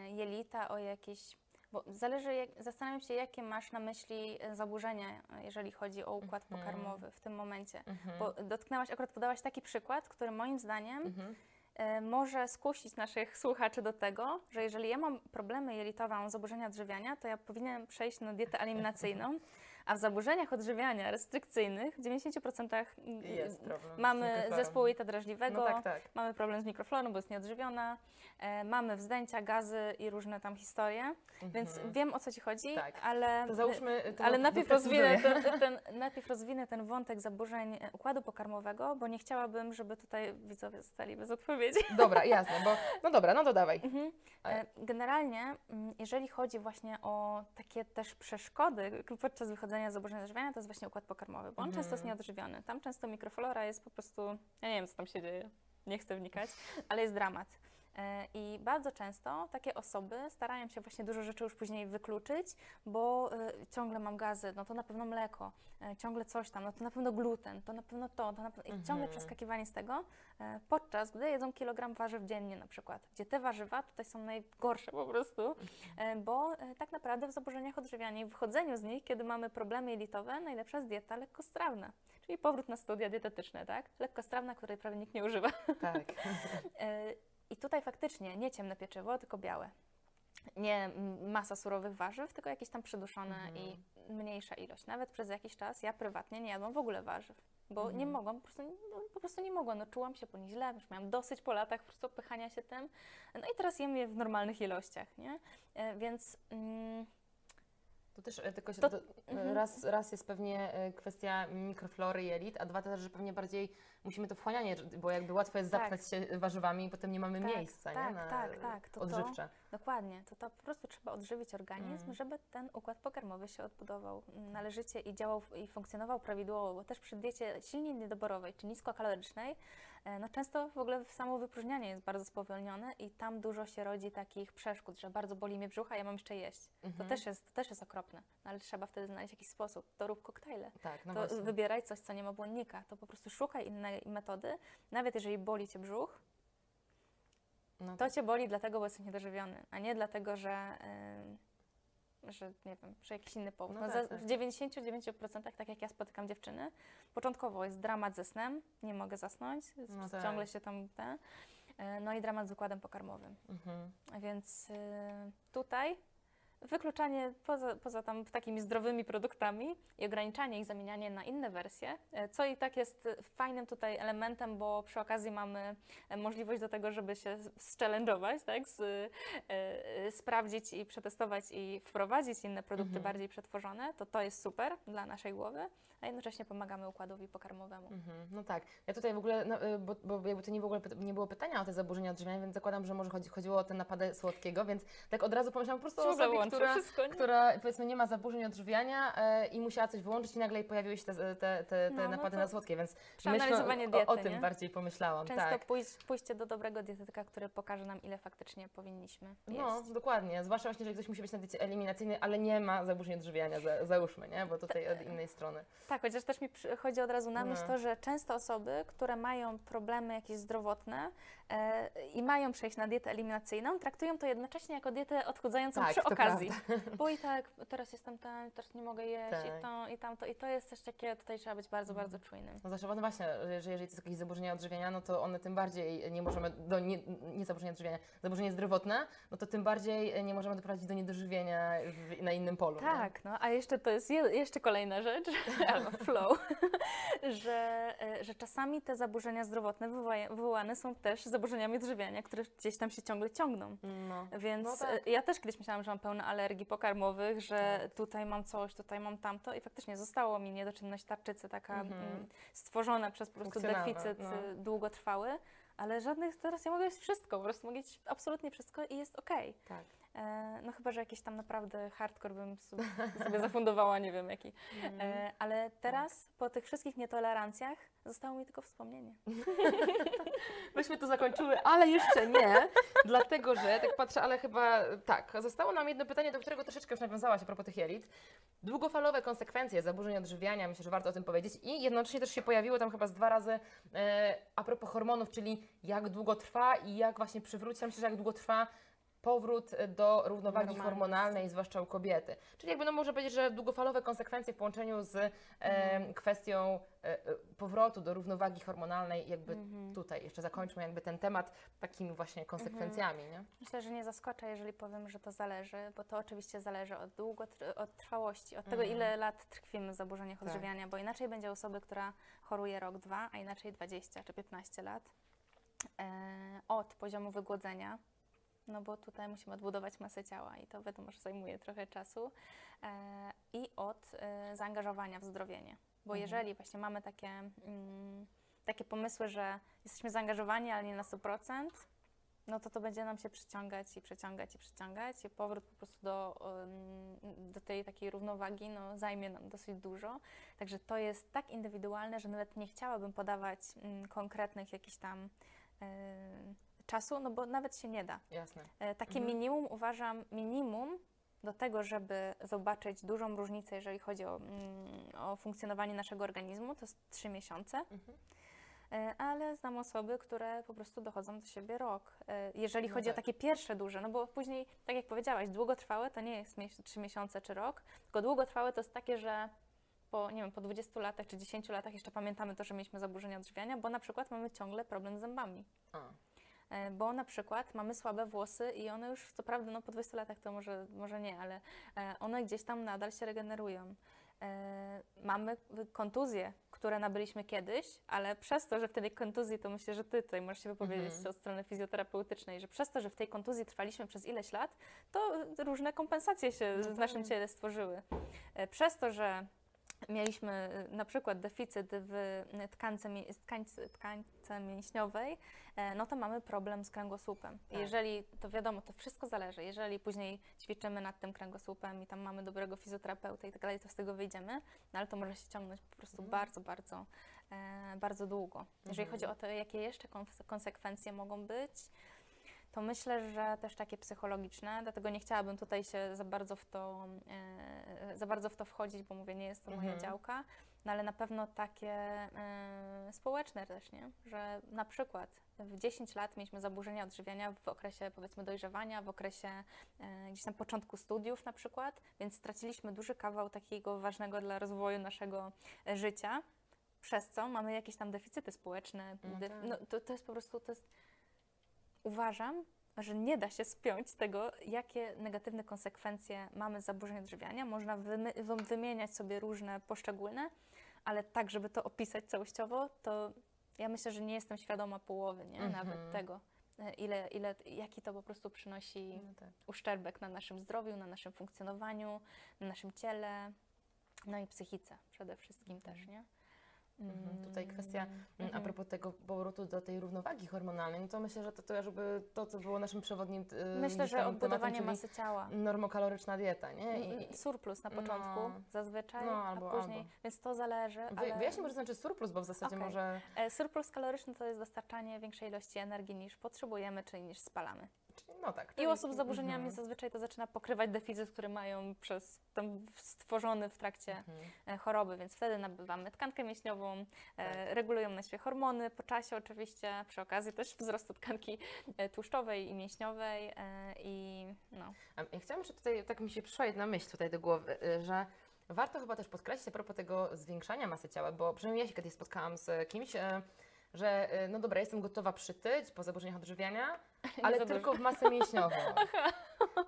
jelita, o jakieś Bo zależy, jak, zastanawiam się, jakie masz na myśli e, zaburzenia, jeżeli chodzi o układ Mhm. pokarmowy w tym momencie. Mhm. Bo dotknęłaś, akurat podałaś taki przykład, który moim zdaniem Mhm. e, może skusić naszych słuchaczy do tego, że jeżeli ja mam problemy jelitowe, mam zaburzenia odżywiania, to ja powinienem przejść na dietę *laughs* eliminacyjną, a w zaburzeniach odżywiania restrykcyjnych w 90% Jest problem mamy zespół jelita drażliwego, No tak, tak. mamy problem z mikroflorą, bo jest nieodżywiona, e, mamy wzdęcia, gazy i różne tam historie, więc Mhm. wiem o co Ci chodzi, Tak. ale, To załóżmy, to ale najpierw, rozwinę ten, *laughs* ten, najpierw rozwinę ten wątek zaburzeń e, układu pokarmowego, bo nie chciałabym, żeby tutaj widzowie zostali bez odpowiedzi. *laughs* Dobra, jasne, bo no dobra, no to dawaj. Mhm. Ale- E, Generalnie, mm, jeżeli chodzi właśnie o takie też przeszkody podczas wychodzenia z zaburzenia odżywiania, to jest właśnie układ pokarmowy, bo on często jest Mhm. nieodżywiony. Tam często mikroflora jest po prostu, ja nie wiem, co tam się dzieje, nie chcę wnikać, ale jest dramat. E, I bardzo często takie osoby starają się właśnie dużo rzeczy już później wykluczyć, bo e, ciągle mam gazy, no to na pewno mleko, e, ciągle coś tam, no to na pewno gluten, to na pewno to, to na pewno... i ciągle Mhm. przeskakiwanie z tego, podczas gdy jedzą kilogram warzyw dziennie na przykład, gdzie te warzywa tutaj są najgorsze po prostu, bo tak naprawdę w zaburzeniach odżywiania i wychodzeniu z nich, kiedy mamy problemy jelitowe, najlepsza jest dieta lekkostrawna, czyli powrót na studia dietetyczne, tak? Lekkostrawna, której prawie nikt nie używa. Tak. *laughs* I tutaj faktycznie nie ciemne pieczywo, tylko białe. Nie masa surowych warzyw, tylko jakieś tam przyduszone Mhm. i mniejsza ilość. Nawet przez jakiś czas ja prywatnie nie jadłam w ogóle warzyw, bo nie Mhm. mogłam, po prostu, no, po prostu nie mogłam. No, czułam się po nich źle, już miałam dosyć po latach po prostu pychania się tym. No i teraz jem je w normalnych ilościach, nie? E, Więc mm, To też e, tylko się, To- to, mhm. raz, raz jest pewnie e, kwestia mikroflory jelit, a dwa też, że pewnie bardziej musimy to wchłanianie, bo jakby łatwo jest Tak. zapchać się warzywami i potem nie mamy Tak, miejsca tak, nie? na tak, tak, to to. odżywcze. Dokładnie, to, to po prostu trzeba odżywić organizm, Mm. żeby ten układ pokarmowy się odbudował należycie i działał i funkcjonował prawidłowo, bo też przy diecie silnie niedoborowej czy niskokalorycznej, e, no często w ogóle samo wypróżnianie jest bardzo spowolnione i tam dużo się rodzi takich przeszkód, że bardzo boli mnie brzucha, ja mam jeszcze jeść. To, Mhm. też jest, to też jest okropne, no, ale trzeba wtedy znaleźć jakiś sposób. To rób koktajle. Tak, no to właśnie. wybieraj coś, co nie ma błonnika. To po prostu szukaj innej metody, nawet jeżeli boli Cię brzuch, No to cię boli dlatego, bo jesteś niedożywiony, a nie dlatego, że, ym, że nie wiem, że jakiś inny powód. No No tak, za, tak. W 99%, tak jak ja spotykam dziewczyny, początkowo jest dramat ze snem, nie mogę zasnąć, No tak. ciągle się tam te, y, no i dramat z układem pokarmowym. Mhm. Więc y, tutaj wykluczanie poza, poza tam takimi zdrowymi produktami i ograniczanie ich, zamienianie na inne wersje, e, co i tak jest fajnym tutaj elementem, bo przy okazji mamy e, możliwość do tego, żeby się zchallenge'ować, tak, z, e, e, sprawdzić i przetestować i wprowadzić inne produkty Mhm. bardziej przetworzone, to to jest super dla naszej głowy, a jednocześnie pomagamy układowi pokarmowemu. Mhm, no tak. Ja tutaj w ogóle, no, y, bo, bo jakby to nie, w ogóle, nie było pytania o te zaburzenia odżywiania, więc zakładam, że może chodzi, chodziło o te napady słodkiego, więc tak od razu pomyślałam po prostu o osobie, która, wszystko, nie? która powiedzmy nie ma zaburzeń odżywiania e, i musiała coś wyłączyć i nagle pojawiły się te, te, te, te No, no napady to na słodkie, więc myślę, o, o diety, tym bardziej pomyślałam. Często tak. pójść, pójście do dobrego dietetyka, który pokaże nam, ile faktycznie powinniśmy jeść. No, dokładnie. Zwłaszcza właśnie, że ktoś musi być na diecie eliminacyjnej, ale nie ma zaburzeń odżywiania, za, załóżmy, nie? Bo tutaj od innej strony. Tak, chociaż też mi przychodzi od razu na myśl No. to, że często osoby, które mają problemy jakieś zdrowotne e, i mają przejść na dietę eliminacyjną, traktują to jednocześnie jako dietę odchudzającą Tak, przy to okazji. *laughs* Bo i tak, teraz jestem ten, teraz nie mogę jeść Tak. i to, i tamto. I to jest też takie, tutaj trzeba być bardzo, bardzo czujnym. No zawsze, no właśnie, że że jeżeli to jest jakieś zaburzenia odżywiania, no to one tym bardziej nie możemy, do, nie, nie zaburzenia odżywiania, zaburzenie zdrowotne, no to tym bardziej nie możemy doprowadzić do niedożywienia w, na innym polu. nie? Tak, no a jeszcze to jest je, jeszcze kolejna rzecz, *laughs* albo flow, *laughs* że, e, że czasami te zaburzenia zdrowotne wywoła- wywołane są też zaburzeniami odżywiania, które gdzieś tam się ciągle ciągną. No. Więc No tak. e, ja też kiedyś myślałam, że mam pełno alergii pokarmowych, że Tak. tutaj mam coś, tutaj mam tamto i faktycznie zostało mi niedoczynność tarczycy taka Mhm. mm, stworzona przez po prostu deficyt no. y, długotrwały, ale żadnych, teraz ja mogę jeść wszystko, po prostu mogę jeść absolutnie wszystko i jest okej. Tak. E, No chyba, że jakiś tam naprawdę hardcore bym sobie, sobie zafundowała, nie wiem jaki. Mhm. E, Ale teraz, po tych wszystkich nietolerancjach, zostało mi tylko wspomnienie. *laughs* Myśmy to zakończyły, ale jeszcze nie, dlatego że, tak patrzę, ale chyba tak, zostało nam jedno pytanie, do którego troszeczkę już nawiązałaś a propos tych jelit. Długofalowe konsekwencje zaburzeń odżywiania, myślę, że warto o tym powiedzieć i jednocześnie też się pojawiło tam chyba z dwa razy e, a propos hormonów, czyli jak długo trwa i jak właśnie przywrócić, myślę, że jak długo trwa powrót e, do równowagi Normalności. hormonalnej, zwłaszcza u kobiety. Czyli jakby no może powiedzieć, że długofalowe konsekwencje w połączeniu z e, Mhm. kwestią e, e, powrotu do równowagi hormonalnej, jakby Mhm. tutaj jeszcze zakończmy jakby ten temat takimi właśnie konsekwencjami, nie? Myślę, że nie zaskoczę, jeżeli powiem, że to zależy, bo to oczywiście zależy od długotr- od trwałości, od tego, Mhm. ile lat trkwimy w zaburzeniach Tak. odżywiania, bo inaczej będzie osoby, która choruje rok, dwa, a inaczej 20 czy 15 lat. E, od poziomu wygłodzenia, no bo tutaj musimy odbudować masę ciała i to wiadomo, że zajmuje trochę czasu, e, i od e, zaangażowania w zdrowienie. Bo Mhm. jeżeli właśnie mamy takie, mm, takie pomysły, że jesteśmy zaangażowani, ale nie na 100%, no to to będzie nam się przyciągać i przyciągać i przyciągać i powrót po prostu do, do tej takiej równowagi no, zajmie nam dosyć dużo. Także to jest tak indywidualne, że nawet nie chciałabym podawać mm, konkretnych jakichś tam czasu, no bo nawet się nie da. Jasne. E, Takie Mhm. minimum uważam minimum do tego, żeby zobaczyć dużą różnicę, jeżeli chodzi o, mm, o funkcjonowanie naszego organizmu, to jest 3 miesiące. Mhm. E, ale znam osoby, które po prostu dochodzą do siebie rok. E, Jeżeli No chodzi o tak. takie pierwsze duże, no bo później, tak jak powiedziałaś, długotrwałe to nie jest trzy miesiące czy rok, tylko długotrwałe to jest takie, że po, nie wiem, po 20 latach czy 10 latach jeszcze pamiętamy to, że mieliśmy zaburzenia odżywiania, bo na przykład mamy ciągle problem z zębami. A. E, Bo na przykład mamy słabe włosy i one już, co prawda, no po 20 latach to może, może nie, ale e, one gdzieś tam nadal się regenerują. E, Mamy kontuzje, które nabyliśmy kiedyś, ale przez to, że w tej kontuzji, to myślę, że Ty tutaj możesz się wypowiedzieć Mhm. od strony fizjoterapeutycznej, że przez to, że w tej kontuzji trwaliśmy przez ileś lat, to różne kompensacje się No w naszym ciele stworzyły. Przez to, że mieliśmy e, na przykład deficyt w tkance, tkańce, tkance mięśniowej, e, no to mamy problem z kręgosłupem. Tak. Jeżeli, to wiadomo, to wszystko zależy. Jeżeli później ćwiczymy nad tym kręgosłupem i tam mamy dobrego fizjoterapeuta i tak dalej, to z tego wyjdziemy, no ale to może się ciągnąć po prostu Mhm. bardzo, bardzo, e, bardzo długo. Jeżeli Mhm. chodzi o to, jakie jeszcze konse- konsekwencje mogą być, to myślę, że też takie psychologiczne, dlatego nie chciałabym tutaj się za bardzo w to, e, za bardzo w to wchodzić, bo mówię, nie jest to moja Mhm. działka, no ale na pewno takie e, społeczne też, nie? że na przykład w 10 lat mieliśmy zaburzenia odżywiania w okresie powiedzmy dojrzewania, w okresie e, gdzieś tam początku studiów na przykład, więc straciliśmy duży kawał takiego ważnego dla rozwoju naszego życia, przez co mamy jakieś tam deficyty społeczne. No tak. no, to, to jest po prostu, to jest uważam, że nie da się spiąć tego, jakie negatywne konsekwencje mamy z zaburzeń odżywiania. Można wymieniać sobie różne poszczególne, ale tak, żeby to opisać całościowo, to ja myślę, że nie jestem świadoma połowy, nie? Mhm. Nawet tego, e, ile, ile, jaki to po prostu przynosi No tak. uszczerbek na naszym zdrowiu, na naszym funkcjonowaniu, na naszym ciele, no i psychice przede wszystkim też, nie? Mhm. Tutaj kwestia, Mm, Mm, A mhm. propos tego powrotu do tej równowagi hormonalnej, no to myślę, że to, to jakby to, co było naszym przewodnim y, Myślę, że odbudowanie tematem, masy ciała. normokaloryczna dieta, nie? I, Mm, Surplus na początku No. zazwyczaj, No, albo- a później, albo. więc to zależy. ale... Wyjaśnij może znaczy surplus, bo w zasadzie Okej. może... E, Surplus kaloryczny to jest dostarczanie większej ilości energii niż potrzebujemy, czyli niż spalamy. No tak. I osób z zaburzeniami mhm. zazwyczaj to zaczyna pokrywać deficyt, który mają przez tam stworzony w trakcie Mhm. e, choroby, więc wtedy nabywamy tkankę mięśniową, e, Tak. regulują na siebie hormony po czasie oczywiście, przy okazji też wzrostu tkanki e, tłuszczowej i mięśniowej i no. Ja chciałam jeszcze tutaj, tak mi się przyszła jedna myśl tutaj do głowy, że warto chyba też podkreślić a propos tego zwiększania masy ciała, bo przynajmniej ja się kiedyś spotkałam z kimś, że y, no dobra, jestem gotowa przytyć po zaburzeniach odżywiania, ale tylko w masę mięśniową. *laughs*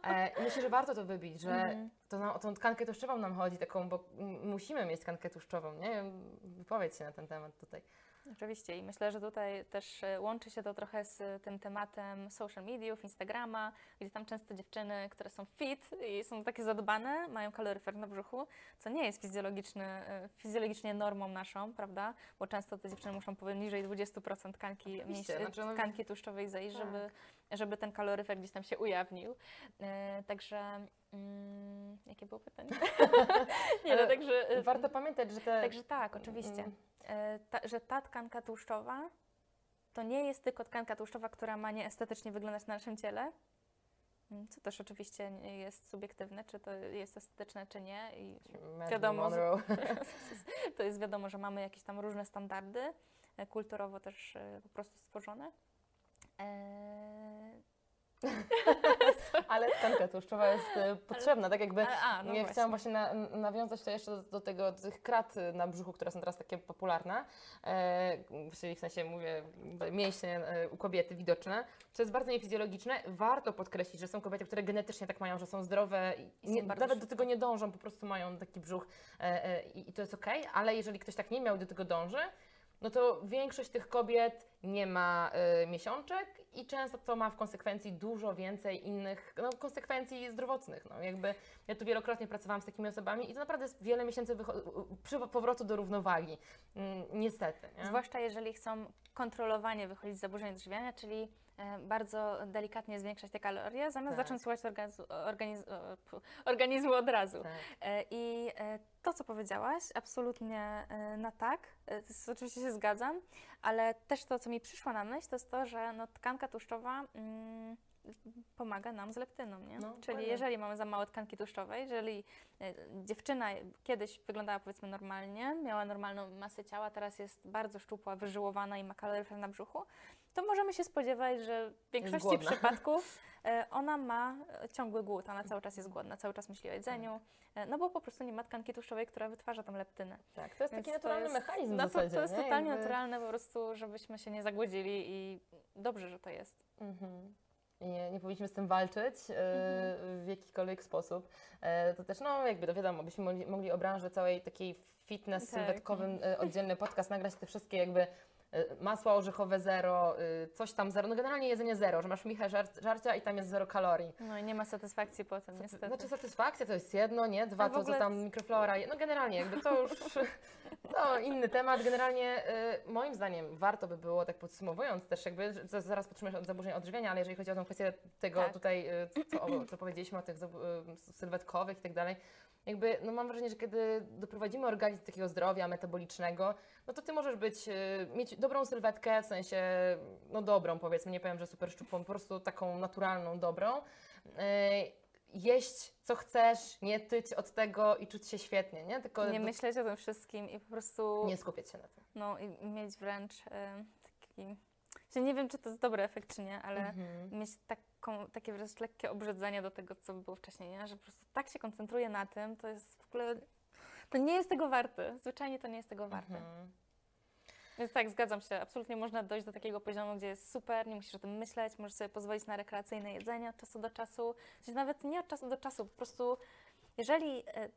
E, myślę, że warto to wybić, że Mhm. to na, tą tkankę tłuszczową nam chodzi, taką, bo musimy mieć tkankę tłuszczową, nie? Wypowiedz się na ten temat tutaj. Oczywiście i myślę, że tutaj też e, łączy się to trochę z tym tematem social mediów, Instagrama, gdzie tam często dziewczyny, które są fit i są takie zadbane, mają kaloryfer na brzuchu, co nie jest fizjologiczny, e, fizjologicznie normą naszą, prawda? Bo często te dziewczyny muszą poniżej 20% tkanki, Oczywiście, mięś- no- tkanki tłuszczowej zejść, Tak. żeby, żeby ten kaloryfer gdzieś tam się ujawnił. E, także, mm, jakie było pytanie? *laughs* nie, no, także, e, Warto pamiętać, że te... Także tak, oczywiście. Mm. E, Ta, że ta tkanka tłuszczowa to nie jest tylko tkanka tłuszczowa, która ma nieestetycznie wyglądać na naszym ciele, mm, co też oczywiście jest subiektywne, czy to jest estetyczne, czy nie. I wiadomo, *laughs* *laughs* to jest wiadomo, że mamy jakieś tam różne standardy, e, kulturowo też e, po prostu stworzone. *laughs* Ale tkanka tłuszczowa jest e, potrzebna, tak jakby Ale- a, no ja chciałam właśnie na, nawiązać to jeszcze do, do tego, do tych krat na brzuchu, które są teraz takie popularne, e, czyli w sensie mówię mięśnie e, u kobiety widoczne, co jest bardzo niefizjologiczne. Warto podkreślić, że są kobiety, które genetycznie tak mają, że są zdrowe i są nie, nawet do tego nie dążą, po prostu mają taki brzuch e, e, i, to jest okej, ale jeżeli ktoś tak nie miał do tego dąży, no to większość tych kobiet nie ma y, miesiączek i często to ma w konsekwencji dużo więcej innych no, konsekwencji zdrowotnych. No, jakby ja tu wielokrotnie pracowałam z takimi osobami i to naprawdę jest wiele miesięcy przy powrotu do równowagi. Mm, niestety. Nie? Zwłaszcza jeżeli chcą kontrolowanie wychodzić z zaburzeń odżywiania, czyli bardzo delikatnie zwiększać te kalorie, zamiast Tak. zacząć słuchać organizmu, organiz, organizmu od razu. Tak. E, I e, to, co powiedziałaś, absolutnie e, na tak, e, jest, oczywiście się zgadzam, ale też to, co mi przyszło na myśl, to jest to, że no, tkanka tłuszczowa mm, pomaga nam z leptyną, nie? No, Czyli dokładnie. jeżeli mamy za mało tkanki tłuszczowej, jeżeli e, dziewczyna kiedyś wyglądała powiedzmy normalnie, miała normalną masę ciała, teraz jest bardzo szczupła, wyżyłowana i ma kaloryfer na brzuchu, to możemy się spodziewać, że w większości przypadków *laughs* e, ona ma ciągły głód, ona cały czas jest głodna, cały czas myśli o jedzeniu, e, no bo po prostu nie ma tkanki tłuszczowej, która wytwarza tą leptynę. tak, to jest Więc taki naturalny jest, mechanizm no zasadzie. to, to jest nie? totalnie Jakby- naturalne po prostu, żebyśmy się nie zagłodzili i dobrze, że to jest. Mhm. I Nie, nie powinniśmy z tym walczyć Mhm. w jakikolwiek sposób. E, to też, no jakby to wiadomo, byśmy mogli, mogli o branży całej takiej fitness, Tak. sylwetkowym e, oddzielny podcast, nagrać te wszystkie jakby masła orzechowe zero, e, coś tam zero, no generalnie jedzenie zero, że masz michę żar żarcia i tam jest zero kalorii. No i nie ma satysfakcji potem, niestety. Znaczy satysfakcja to jest jedno, nie? Dwa to, co ogóle- tam mikroflora, no generalnie jakby to już *laughs* no, inny temat. Generalnie y, moim zdaniem warto by było, tak podsumowując też jakby, zaraz potrzebujesz od zaburzeń odżywiania, ale jeżeli chodzi o tę kwestię tego Tak. tutaj, y, co, co powiedzieliśmy o tych y, sylwetkowych i tak dalej, jakby, no mam wrażenie, że kiedy doprowadzimy organizm do takiego zdrowia metabolicznego, no to ty możesz być, y, mieć dobrą sylwetkę, w sensie, no dobrą powiedzmy, nie powiem, że super szczupłą, po prostu taką naturalną, dobrą. Y, jeść co chcesz, nie tyć od tego i czuć się świetnie, nie? Tylko Nie do- myśleć o tym wszystkim i po prostu nie skupiać się na tym. no, i mieć wręcz e, taki... Że nie wiem, czy to jest dobry efekt, czy nie, ale Mhm. mieć taką, takie wręcz lekkie obrzydzenie do tego, co było wcześniej, nie? że po prostu tak się koncentruję na tym, to jest w ogóle... To nie jest tego warte. Zwyczajnie to nie jest tego warte. Mhm. Więc tak, zgadzam się. Absolutnie można dojść do takiego poziomu, gdzie jest super, nie musisz o tym myśleć, możesz sobie pozwolić na rekreacyjne jedzenie od czasu do czasu. Sensie nawet nie od czasu do czasu, po prostu jeżeli e,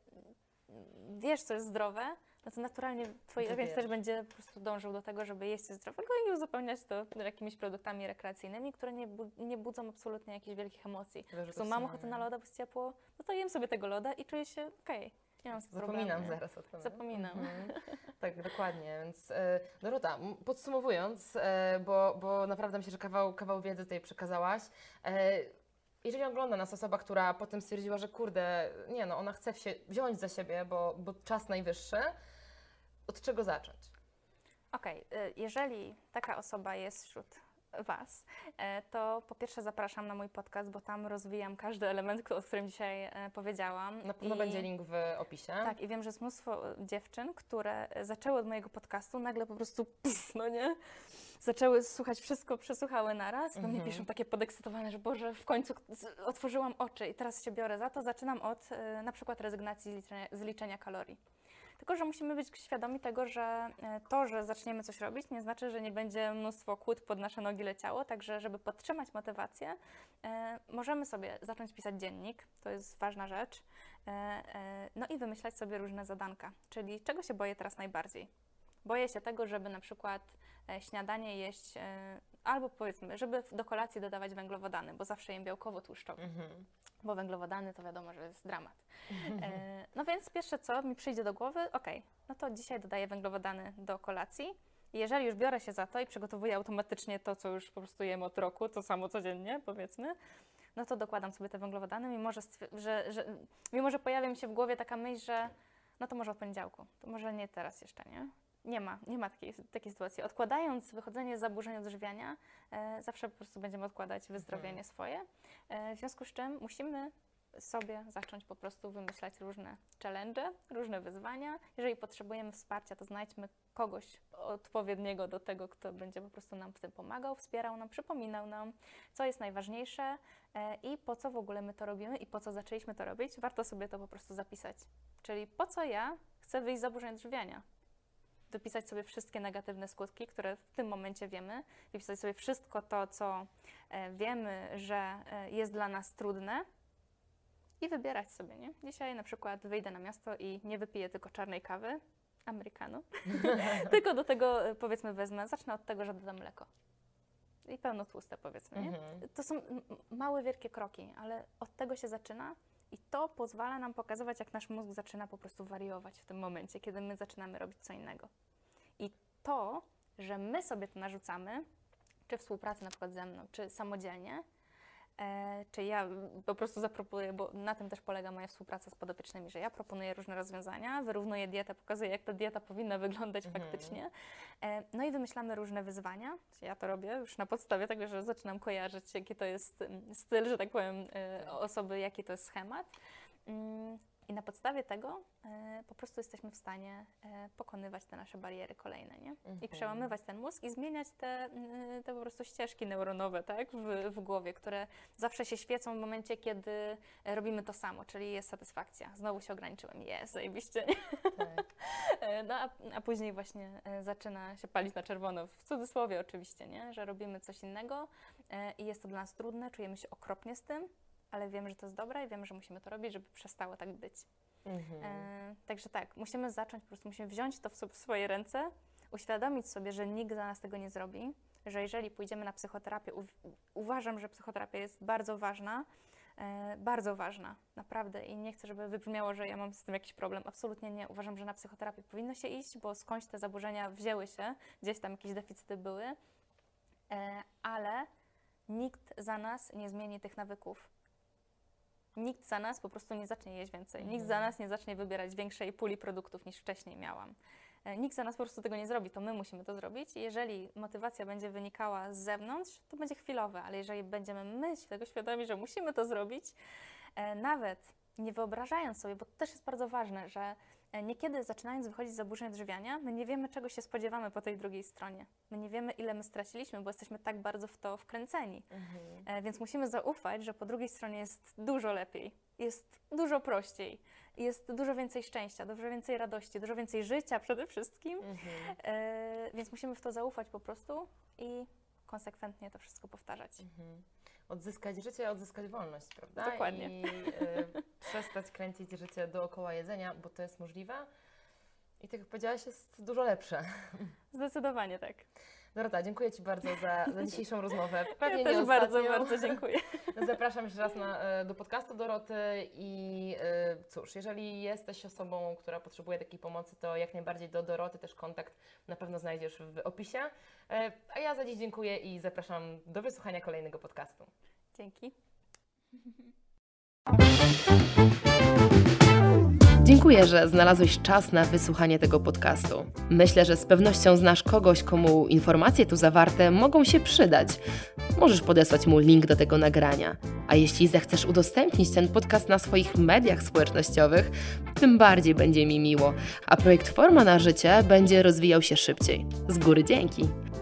wiesz, co jest zdrowe, no to naturalnie twój organizm też będzie po prostu dążył do tego, żeby jeść zdrowego i uzupełniać to jakimiś produktami rekreacyjnymi, które nie, bu- nie budzą absolutnie jakichś wielkich emocji. Prostu mam ochotę na loda, bo jest ciepło, no to jem sobie tego loda i czuję się okej. Tym Zapominam problemu, nie? zaraz o tym. Zapominam. Mhm. Tak, dokładnie. Więc e, Dorota, podsumowując, e, bo, bo naprawdę myślę, że kawał, kawał wiedzy tutaj przekazałaś. E, jeżeli ogląda nas osoba, która potem stwierdziła, że kurde, nie no, ona chce się wziąć za siebie, bo, bo czas najwyższy, od czego zacząć? Okej, y, jeżeli taka osoba jest wśród Was, e, to po pierwsze zapraszam na mój podcast, bo tam rozwijam każdy *laughs* element, o którym dzisiaj e, powiedziałam. Na pewno I- będzie link w opisie. Tak, i wiem, że jest mnóstwo e, dziewczyn, które zaczęły od mojego podcastu, nagle po prostu pff, no nie? Zaczęły słuchać wszystko, przesłuchały naraz. Do mnie Mhm. piszą takie podekscytowane, że Boże, w końcu otworzyłam oczy i teraz się biorę za to. Zaczynam od na przykład rezygnacji z liczenia, z liczenia kalorii. Tylko, że musimy być świadomi tego, że e, to, że zaczniemy coś robić, nie znaczy, że nie będzie mnóstwo kłód pod nasze nogi leciało. Także, żeby podtrzymać motywację, e, możemy sobie zacząć pisać dziennik. To jest ważna rzecz. E, no i wymyślać sobie różne zadanka. Czyli czego się boję teraz najbardziej? Boję się tego, żeby na przykład śniadanie jeść, albo powiedzmy, żeby do kolacji dodawać węglowodany, bo zawsze jem białkowo-tłuszczowe Mhm. bo węglowodany to wiadomo, że jest dramat. E, no więc pierwsze co mi przyjdzie do głowy, ok, no to dzisiaj dodaję węglowodany do kolacji. Jeżeli już biorę się za to i przygotowuję automatycznie to, co już po prostu jem od roku, to samo codziennie powiedzmy, no to dokładam sobie te węglowodany, mimo że, że, że, mimo że pojawia mi się w głowie taka myśl, że no to może od poniedziałku, to może nie teraz jeszcze, nie? Nie ma, nie ma takiej, takiej sytuacji. Odkładając wychodzenie z zaburzeń odżywiania, e, zawsze po prostu będziemy odkładać wyzdrowienie swoje. E, w związku z czym musimy sobie zacząć po prostu wymyślać różne challenge, różne wyzwania. Jeżeli potrzebujemy wsparcia, to znajdźmy kogoś odpowiedniego do tego, kto będzie po prostu nam w tym pomagał, wspierał nam, przypominał nam, co jest najważniejsze e, i po co w ogóle my to robimy i po co zaczęliśmy to robić. Warto sobie to po prostu zapisać. Czyli po co ja chcę wyjść z zaburzeń odżywiania? Wypisać sobie wszystkie negatywne skutki, które w tym momencie wiemy, wypisać sobie wszystko to, co e, wiemy, że e, jest dla nas trudne, i wybierać sobie, nie? Dzisiaj na przykład wyjdę na miasto i nie wypiję tylko czarnej kawy, americano, *laughs* tylko do tego e, powiedzmy wezmę, zacznę od tego, że dodam mleko. I pełno tłuste powiedzmy, nie? Mhm. To są małe, wielkie kroki, ale od tego się zaczyna i to pozwala nam pokazywać, jak nasz mózg zaczyna po prostu wariować w tym momencie, kiedy my zaczynamy robić co innego. To, że my sobie to narzucamy, czy współpracy na przykład ze mną, czy samodzielnie, E, czy ja po prostu zaproponuję, bo na tym też polega moja współpraca z podopiecznymi, że ja proponuję różne rozwiązania, wyrównuję dietę, pokazuję, jak ta dieta powinna wyglądać Mhm. faktycznie. E, no i wymyślamy różne wyzwania. Ja to robię już na podstawie tego, że zaczynam kojarzyć, jaki to jest mm, styl, że tak powiem, e, osoby, jaki to jest schemat. Mm, I na podstawie tego e, po prostu jesteśmy w stanie e, pokonywać te nasze bariery kolejne, nie? I Mhm. przełamywać ten mózg i zmieniać te, mm, te po prostu ścieżki neuronowe, tak? W, w głowie, które zawsze się świecą w momencie, kiedy robimy to samo, czyli jest satysfakcja. Znowu się ograniczyłem, jest, zajebiście, nie? Tak. *laughs* E, No a, a później właśnie zaczyna się palić na czerwono, w cudzysłowie oczywiście, nie? Że robimy coś innego i jest to dla nas trudne, czujemy się okropnie z tym, ale wiemy, że to jest dobre i wiemy, że musimy to robić, żeby przestało tak być. Mhm. E, także tak, musimy zacząć, po prostu musimy wziąć to w, w swoje ręce, uświadomić sobie, że nikt za nas tego nie zrobi, że jeżeli pójdziemy na psychoterapię, u, uważam, że psychoterapia jest bardzo ważna, e, bardzo ważna, naprawdę i nie chcę, żeby wybrzmiało, że ja mam z tym jakiś problem, absolutnie nie. Uważam, że na psychoterapię powinno się iść, bo skądś te zaburzenia wzięły się, gdzieś tam jakieś deficyty były, e, ale nikt za nas nie zmieni tych nawyków nikt za nas po prostu nie zacznie jeść więcej. Nikt za Mhm. nas nie zacznie wybierać większej puli produktów niż wcześniej miałam. E, Nikt za nas po prostu tego nie zrobi, to my musimy to zrobić. Jeżeli motywacja będzie wynikała z zewnątrz, to będzie chwilowe, ale jeżeli będziemy my tego świadomi, że musimy to zrobić, e, nawet nie wyobrażając sobie, bo to też jest bardzo ważne, że niekiedy zaczynając wychodzić z zaburzeń odżywiania, my nie wiemy, czego się spodziewamy po tej drugiej stronie. My nie wiemy, ile my straciliśmy, bo jesteśmy tak bardzo w to wkręceni. Mhm. E, Więc musimy zaufać, że po drugiej stronie jest dużo lepiej, jest dużo prościej, jest dużo więcej szczęścia, dużo więcej radości, dużo więcej życia przede wszystkim. Mhm. E, Więc musimy w to zaufać po prostu i konsekwentnie to wszystko powtarzać. Mhm. Odzyskać życie, odzyskać wolność, prawda? Dokładnie. I y, przestać kręcić życie dookoła jedzenia, bo to jest możliwe. I tak jak powiedziałaś, jest dużo lepsze. Zdecydowanie tak. Dorota, dziękuję Ci bardzo za, za dzisiejszą rozmowę. Pewnie ja też bardzo, ostatnią. bardzo dziękuję. *laughs* Zapraszam jeszcze raz na, e, do podcastu Doroty i e, cóż, jeżeli jesteś osobą, która potrzebuje takiej pomocy, to jak najbardziej do Doroty też kontakt na pewno znajdziesz w opisie. E, A ja za dziś dziękuję i zapraszam do wysłuchania kolejnego podcastu. Dzięki. Dziękuję, że znalazłeś czas na wysłuchanie tego podcastu. Myślę, że z pewnością znasz kogoś, komu informacje tu zawarte mogą się przydać. Możesz podesłać mu link do tego nagrania. A jeśli zechcesz udostępnić ten podcast na swoich mediach społecznościowych, tym bardziej będzie mi miło, a projekt Forma na Życie będzie rozwijał się szybciej. Z góry dzięki!